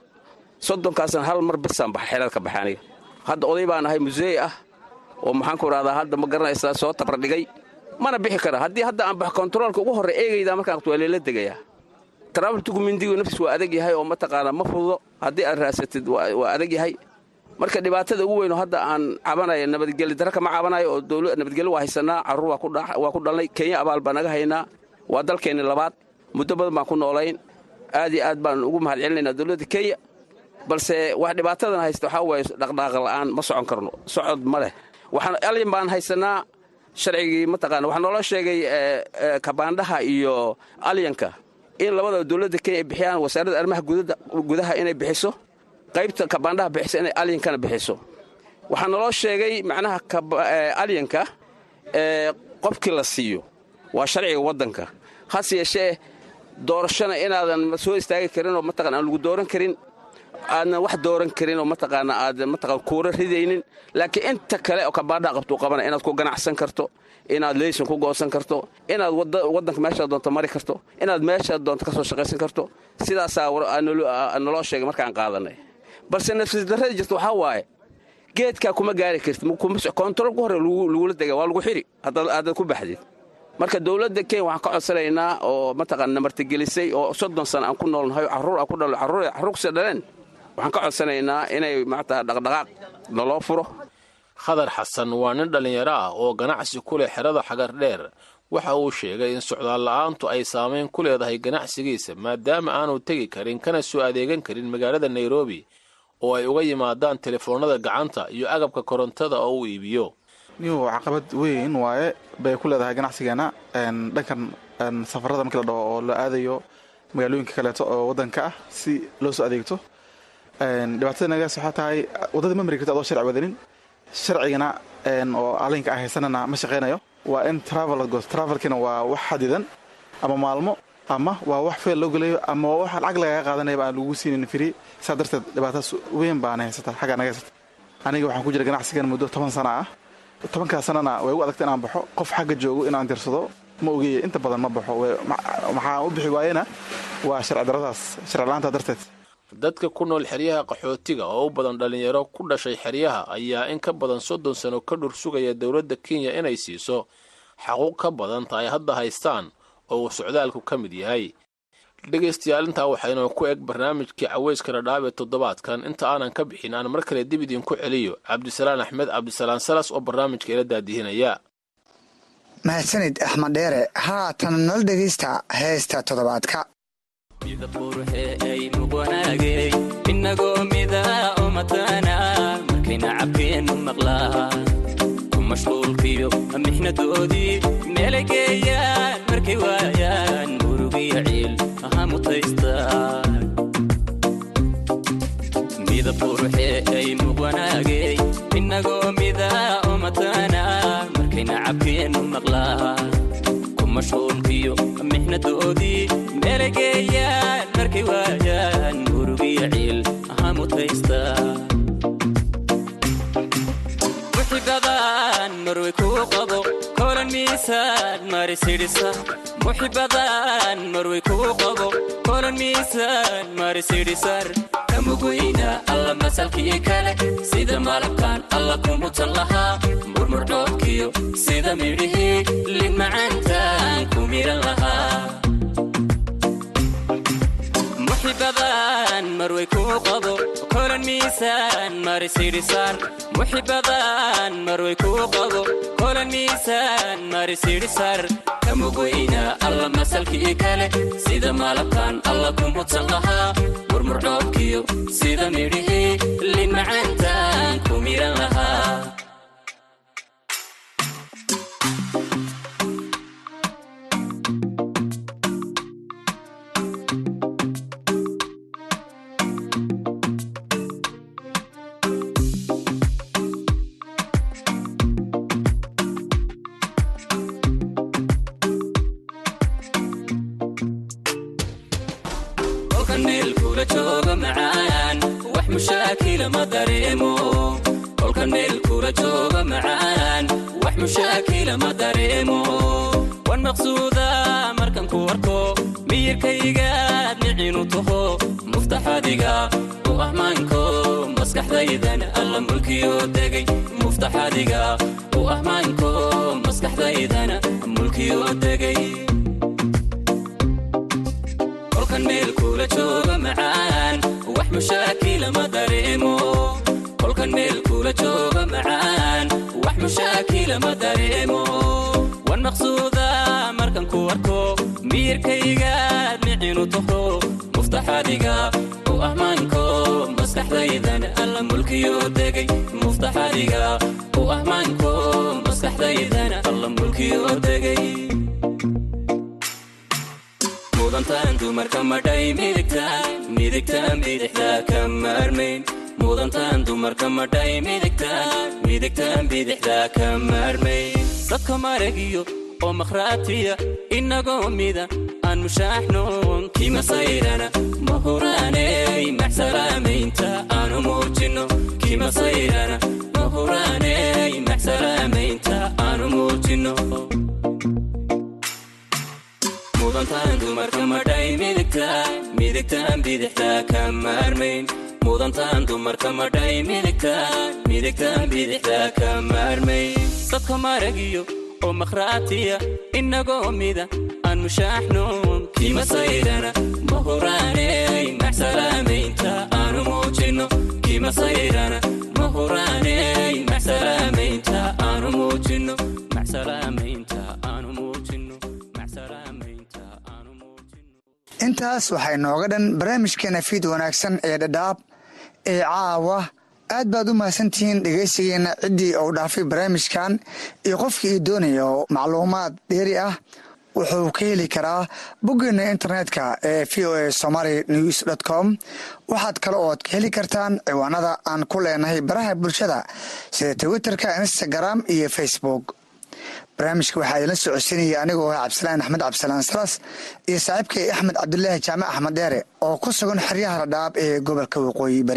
Soddonkaasna hal mar bisaan baxa xeelad ka baxa aniga hadda oday baan ahay museey ah oo maxaan ku idhahdaa hadda ma garanaysaa soo tabardhigay mana bixi kara. Haddii hadda aan bax kontaroolka ugu horre eegaydaa markaan waa leela degayaa. Taraabultugu mindigu naftiis waa adag yahay oo mataqaanaa ma fududo. Haddii aad raasatid waa adag yahay marka dhibaatada ugu weynoo hadda aan cabanaya nabadgeli dara kama cabanayo oo nabadgelyo waa haysanaa carruur waa ku dhalnay kenya abaal baa naga haynaa waa dalkeenni labaad muddo badan baan ku noolayn aad iyo aad baan ugu mahad celinaynaa dowladda kenya balse wax dhibaatadan haysta waxaa waaye dhaqdhaaqa la'aan ma socon karno socod ma leh. Alyan baan haysanaa sharcigii mataqaana waxaa noola sheegay kabaandhaha iyo alyanka in labada dowladda kenya ay bixiyaan wasaaradda arrimaha gudaha inay bixiso qaybta kabaandhaha bixisa inay alyankana bixiso. Waxaa naloo sheegay macnaha alyanka qofkii la siiyo. Waa sharciga waddanka. Hase yeeshee doorashana inaadan soo istaagi karin oo mataqana aan lagu dooran karin. Aadnan wax dooran karin oo mataqaana aad mataqan kuura ridaynin. Laakiin inta kale oo kabaandhaha qabtuu qabana inaad ku ganacsan karto inaad leysan ku goosan karto inaad waddanka meeshaad doonto mari karto inaad meeshaad doonto ka shaqaysan karto. Sidaasaa naloo sheegay markaan qaadanay balse nafsisdarrada jirta waxaa waaye geedkaa kuma gaari kartid kontaroolka hore lagula dega waa lagu xiri. Haddaad ku baxdid. Marka dowladda kenya waxaan ka codsanaynaa oo mataqana namartigelisay oo soddon sana aan ku noolnahay carruur aan dhaleen. Waxaan ka codsanaynaa inay maata dhaqdhaqaaq naloo furo. Khadar xasan waa nin dhallinyaro ah oo ganacsi ku leh xerada xagar dheer. Waxa uu sheegay in socdaal la'aantu ay saamayn ku leedahay ganacsigiisa maadaama aanu tegi karin kana soo adeegan karin magaalada nairobi oo ay uga yimaadaan telefoonada gacanta iyo agabka korontada oo uu iibiyo. Niyu caqabad weyn waaye. Bay ku leedahay ganacsigeena. Dhankan safarada markii la dhaho oo la aadayo magaalooyinka kaleeto oo wadanka ah si loo soo adeegto. Dhibaatada nagaas waxaa tahay waddada ma mari karto adoo sharci wadanin. Sharcigana oo alinka ah haysanana ma shaqaynayo waa in travel travelkina waa wax xadidan ama maalmo ama waa wax feel loo gelayo ama waa wax lacag lagaga qaadanayaba aan lagu siinin firi. Saa darteed dhibaatadas weyn baana haysata xaggaa naga haysata aniga waxaan ku jira ganacsigan muddo toban sana ah. Tobankaas sanana way ugu adagta inaan baxo. Qof xagga joogo inaan dirsado ma ogeeye inta badan ma baxo. Maxaa u bixi waayena? Waa sharci daradaas sharci la'aanta darteed. Dadka ku nool xeryaha qaxootiga oo u badan dhallinyaro ku dhashay xeryaha ayaa in ka badan soddon sano ka dhur sugaya dowladda kenya inay siiso. Xaquuq ka badan ta ay hadda haystaan oo uu socdaalku ka mid yahay. Dhegaystayaal intaa waxaynoo ku eg barnaamijkii caweyska dhadhaab ee toddobaadkan inta aanan ka bixin aan mar kale dib idinku celiyo. Cabdisalaan axmed cabdisalaan salas oo barnaamijka ila daadihinaya mahadsanid axmed dheere haatan nala dhegaysta heesta toddobaadka. Inagoo midaa oo mataana markayna cabkeennu maqlaa. Ku mashquulkiyo mixnadoodii meelay markay waayaan murugiyo ciil aha mutaystaan midab quruxee ay muq wanaagay inagoo midaa oo mataana markayna cabkeennu maqlaa ku mashquulkiyo mixnadoodii. Meelay geeyaan markay waayaan murugiyo ciil aha mutaystaan wixii badan marway kuu qabo kolan miisaan marisidhisa muxibadan marway kuu qabo. Kolan miisaan marisidhisar kamugweyna alla masalkii kale. Sida malabkan alla kumutan lahaa murmurdhoobkiyo sida midhihii lin macaantaan ku miran lahaa muxibadan marway kuu qabo kolan miisaan marisidhisar muxibadan marway kuu qabo kolan miisaan marisidhisar kamugweyna alla masalkii kale sida malabkan alla kumutan lahaa murmurdhoobkiyo sida midhihii lin macaantaan ku miran lahaa mushaakila ma dareemo wan maqsuuda markan ku arko miyirkaygaad micinu taho muftaxadiga u ahmaanko maskaxdaydan alla mulkiyo degay. Muftaxadiga u ahmaanko maskaxdaydana mulkiyo degay. Kolkan meel kula jooga macaan wax mushaakila ma dareemo kolkan meel kula jooga macaan wax mushaakila ma dareemo. Wan maqsuuda markan ku arko miyirkaygaad micinu taho muftaxadiga u ahmaanko maskaxdaydan alla mulkiyo degay. Muftaxadiga u ahmaanko maskaxdaydana alla mulkiyo degay. Mudantaan dumarka madhay midigtaan midigtaan bidixda ka maarmayn mudantaan dumarka madhay midigtaan midigtaan bidixda ka maarmayn dadka maragiyo oo makhraatiya inagoo mida aan mushaaxnoon kima sayrana ma huraaney maxsalaamaynta aanu muujinno kima sayrana ma huraaney maxsalaamaynta aanu muujinno mudantaan dumarka madhay midigta midigtaan bidixtaa ka maarmayn mudantaan dumarka madhay midigtaan midigtaan ka maarmayn dadka maaragiyo oo makhraatiya inagoo mida aan mushaaxnoon kimasaydhana mahuraaney max salaamaynta aanu muujinno. Kimasaydhana mahuraaney max salaamaynta aanu muujinno. Max aanu muujinno intaas waxay nooga dhan barnaamijkeena fiid wanaagsan ee dhadhaab ee caawa. Aad baad u mahadsantihiin dhegaysigeena ciddii uu dhaafay barnaamijkan iyo qofkii ii doonaya macluumaad dheeri ah wuxuu ka heli karaa boggeena internetka ee v o a somaly news dt com. Waxaad kale ood ka heli kartaan ciwaanada aan ku leenahay baraha bulshada sida twitterka instagram iyo facebook barnaamijka waxaa idinla socodsiinaya anigoo ah cabdisalaan axmed cabdisalaan salas iyo saaxiibkay axmed cabdulaahi jaamac axmed dheere oo ku sugan xeryaha ladhaab ee gobolka waqooyi bari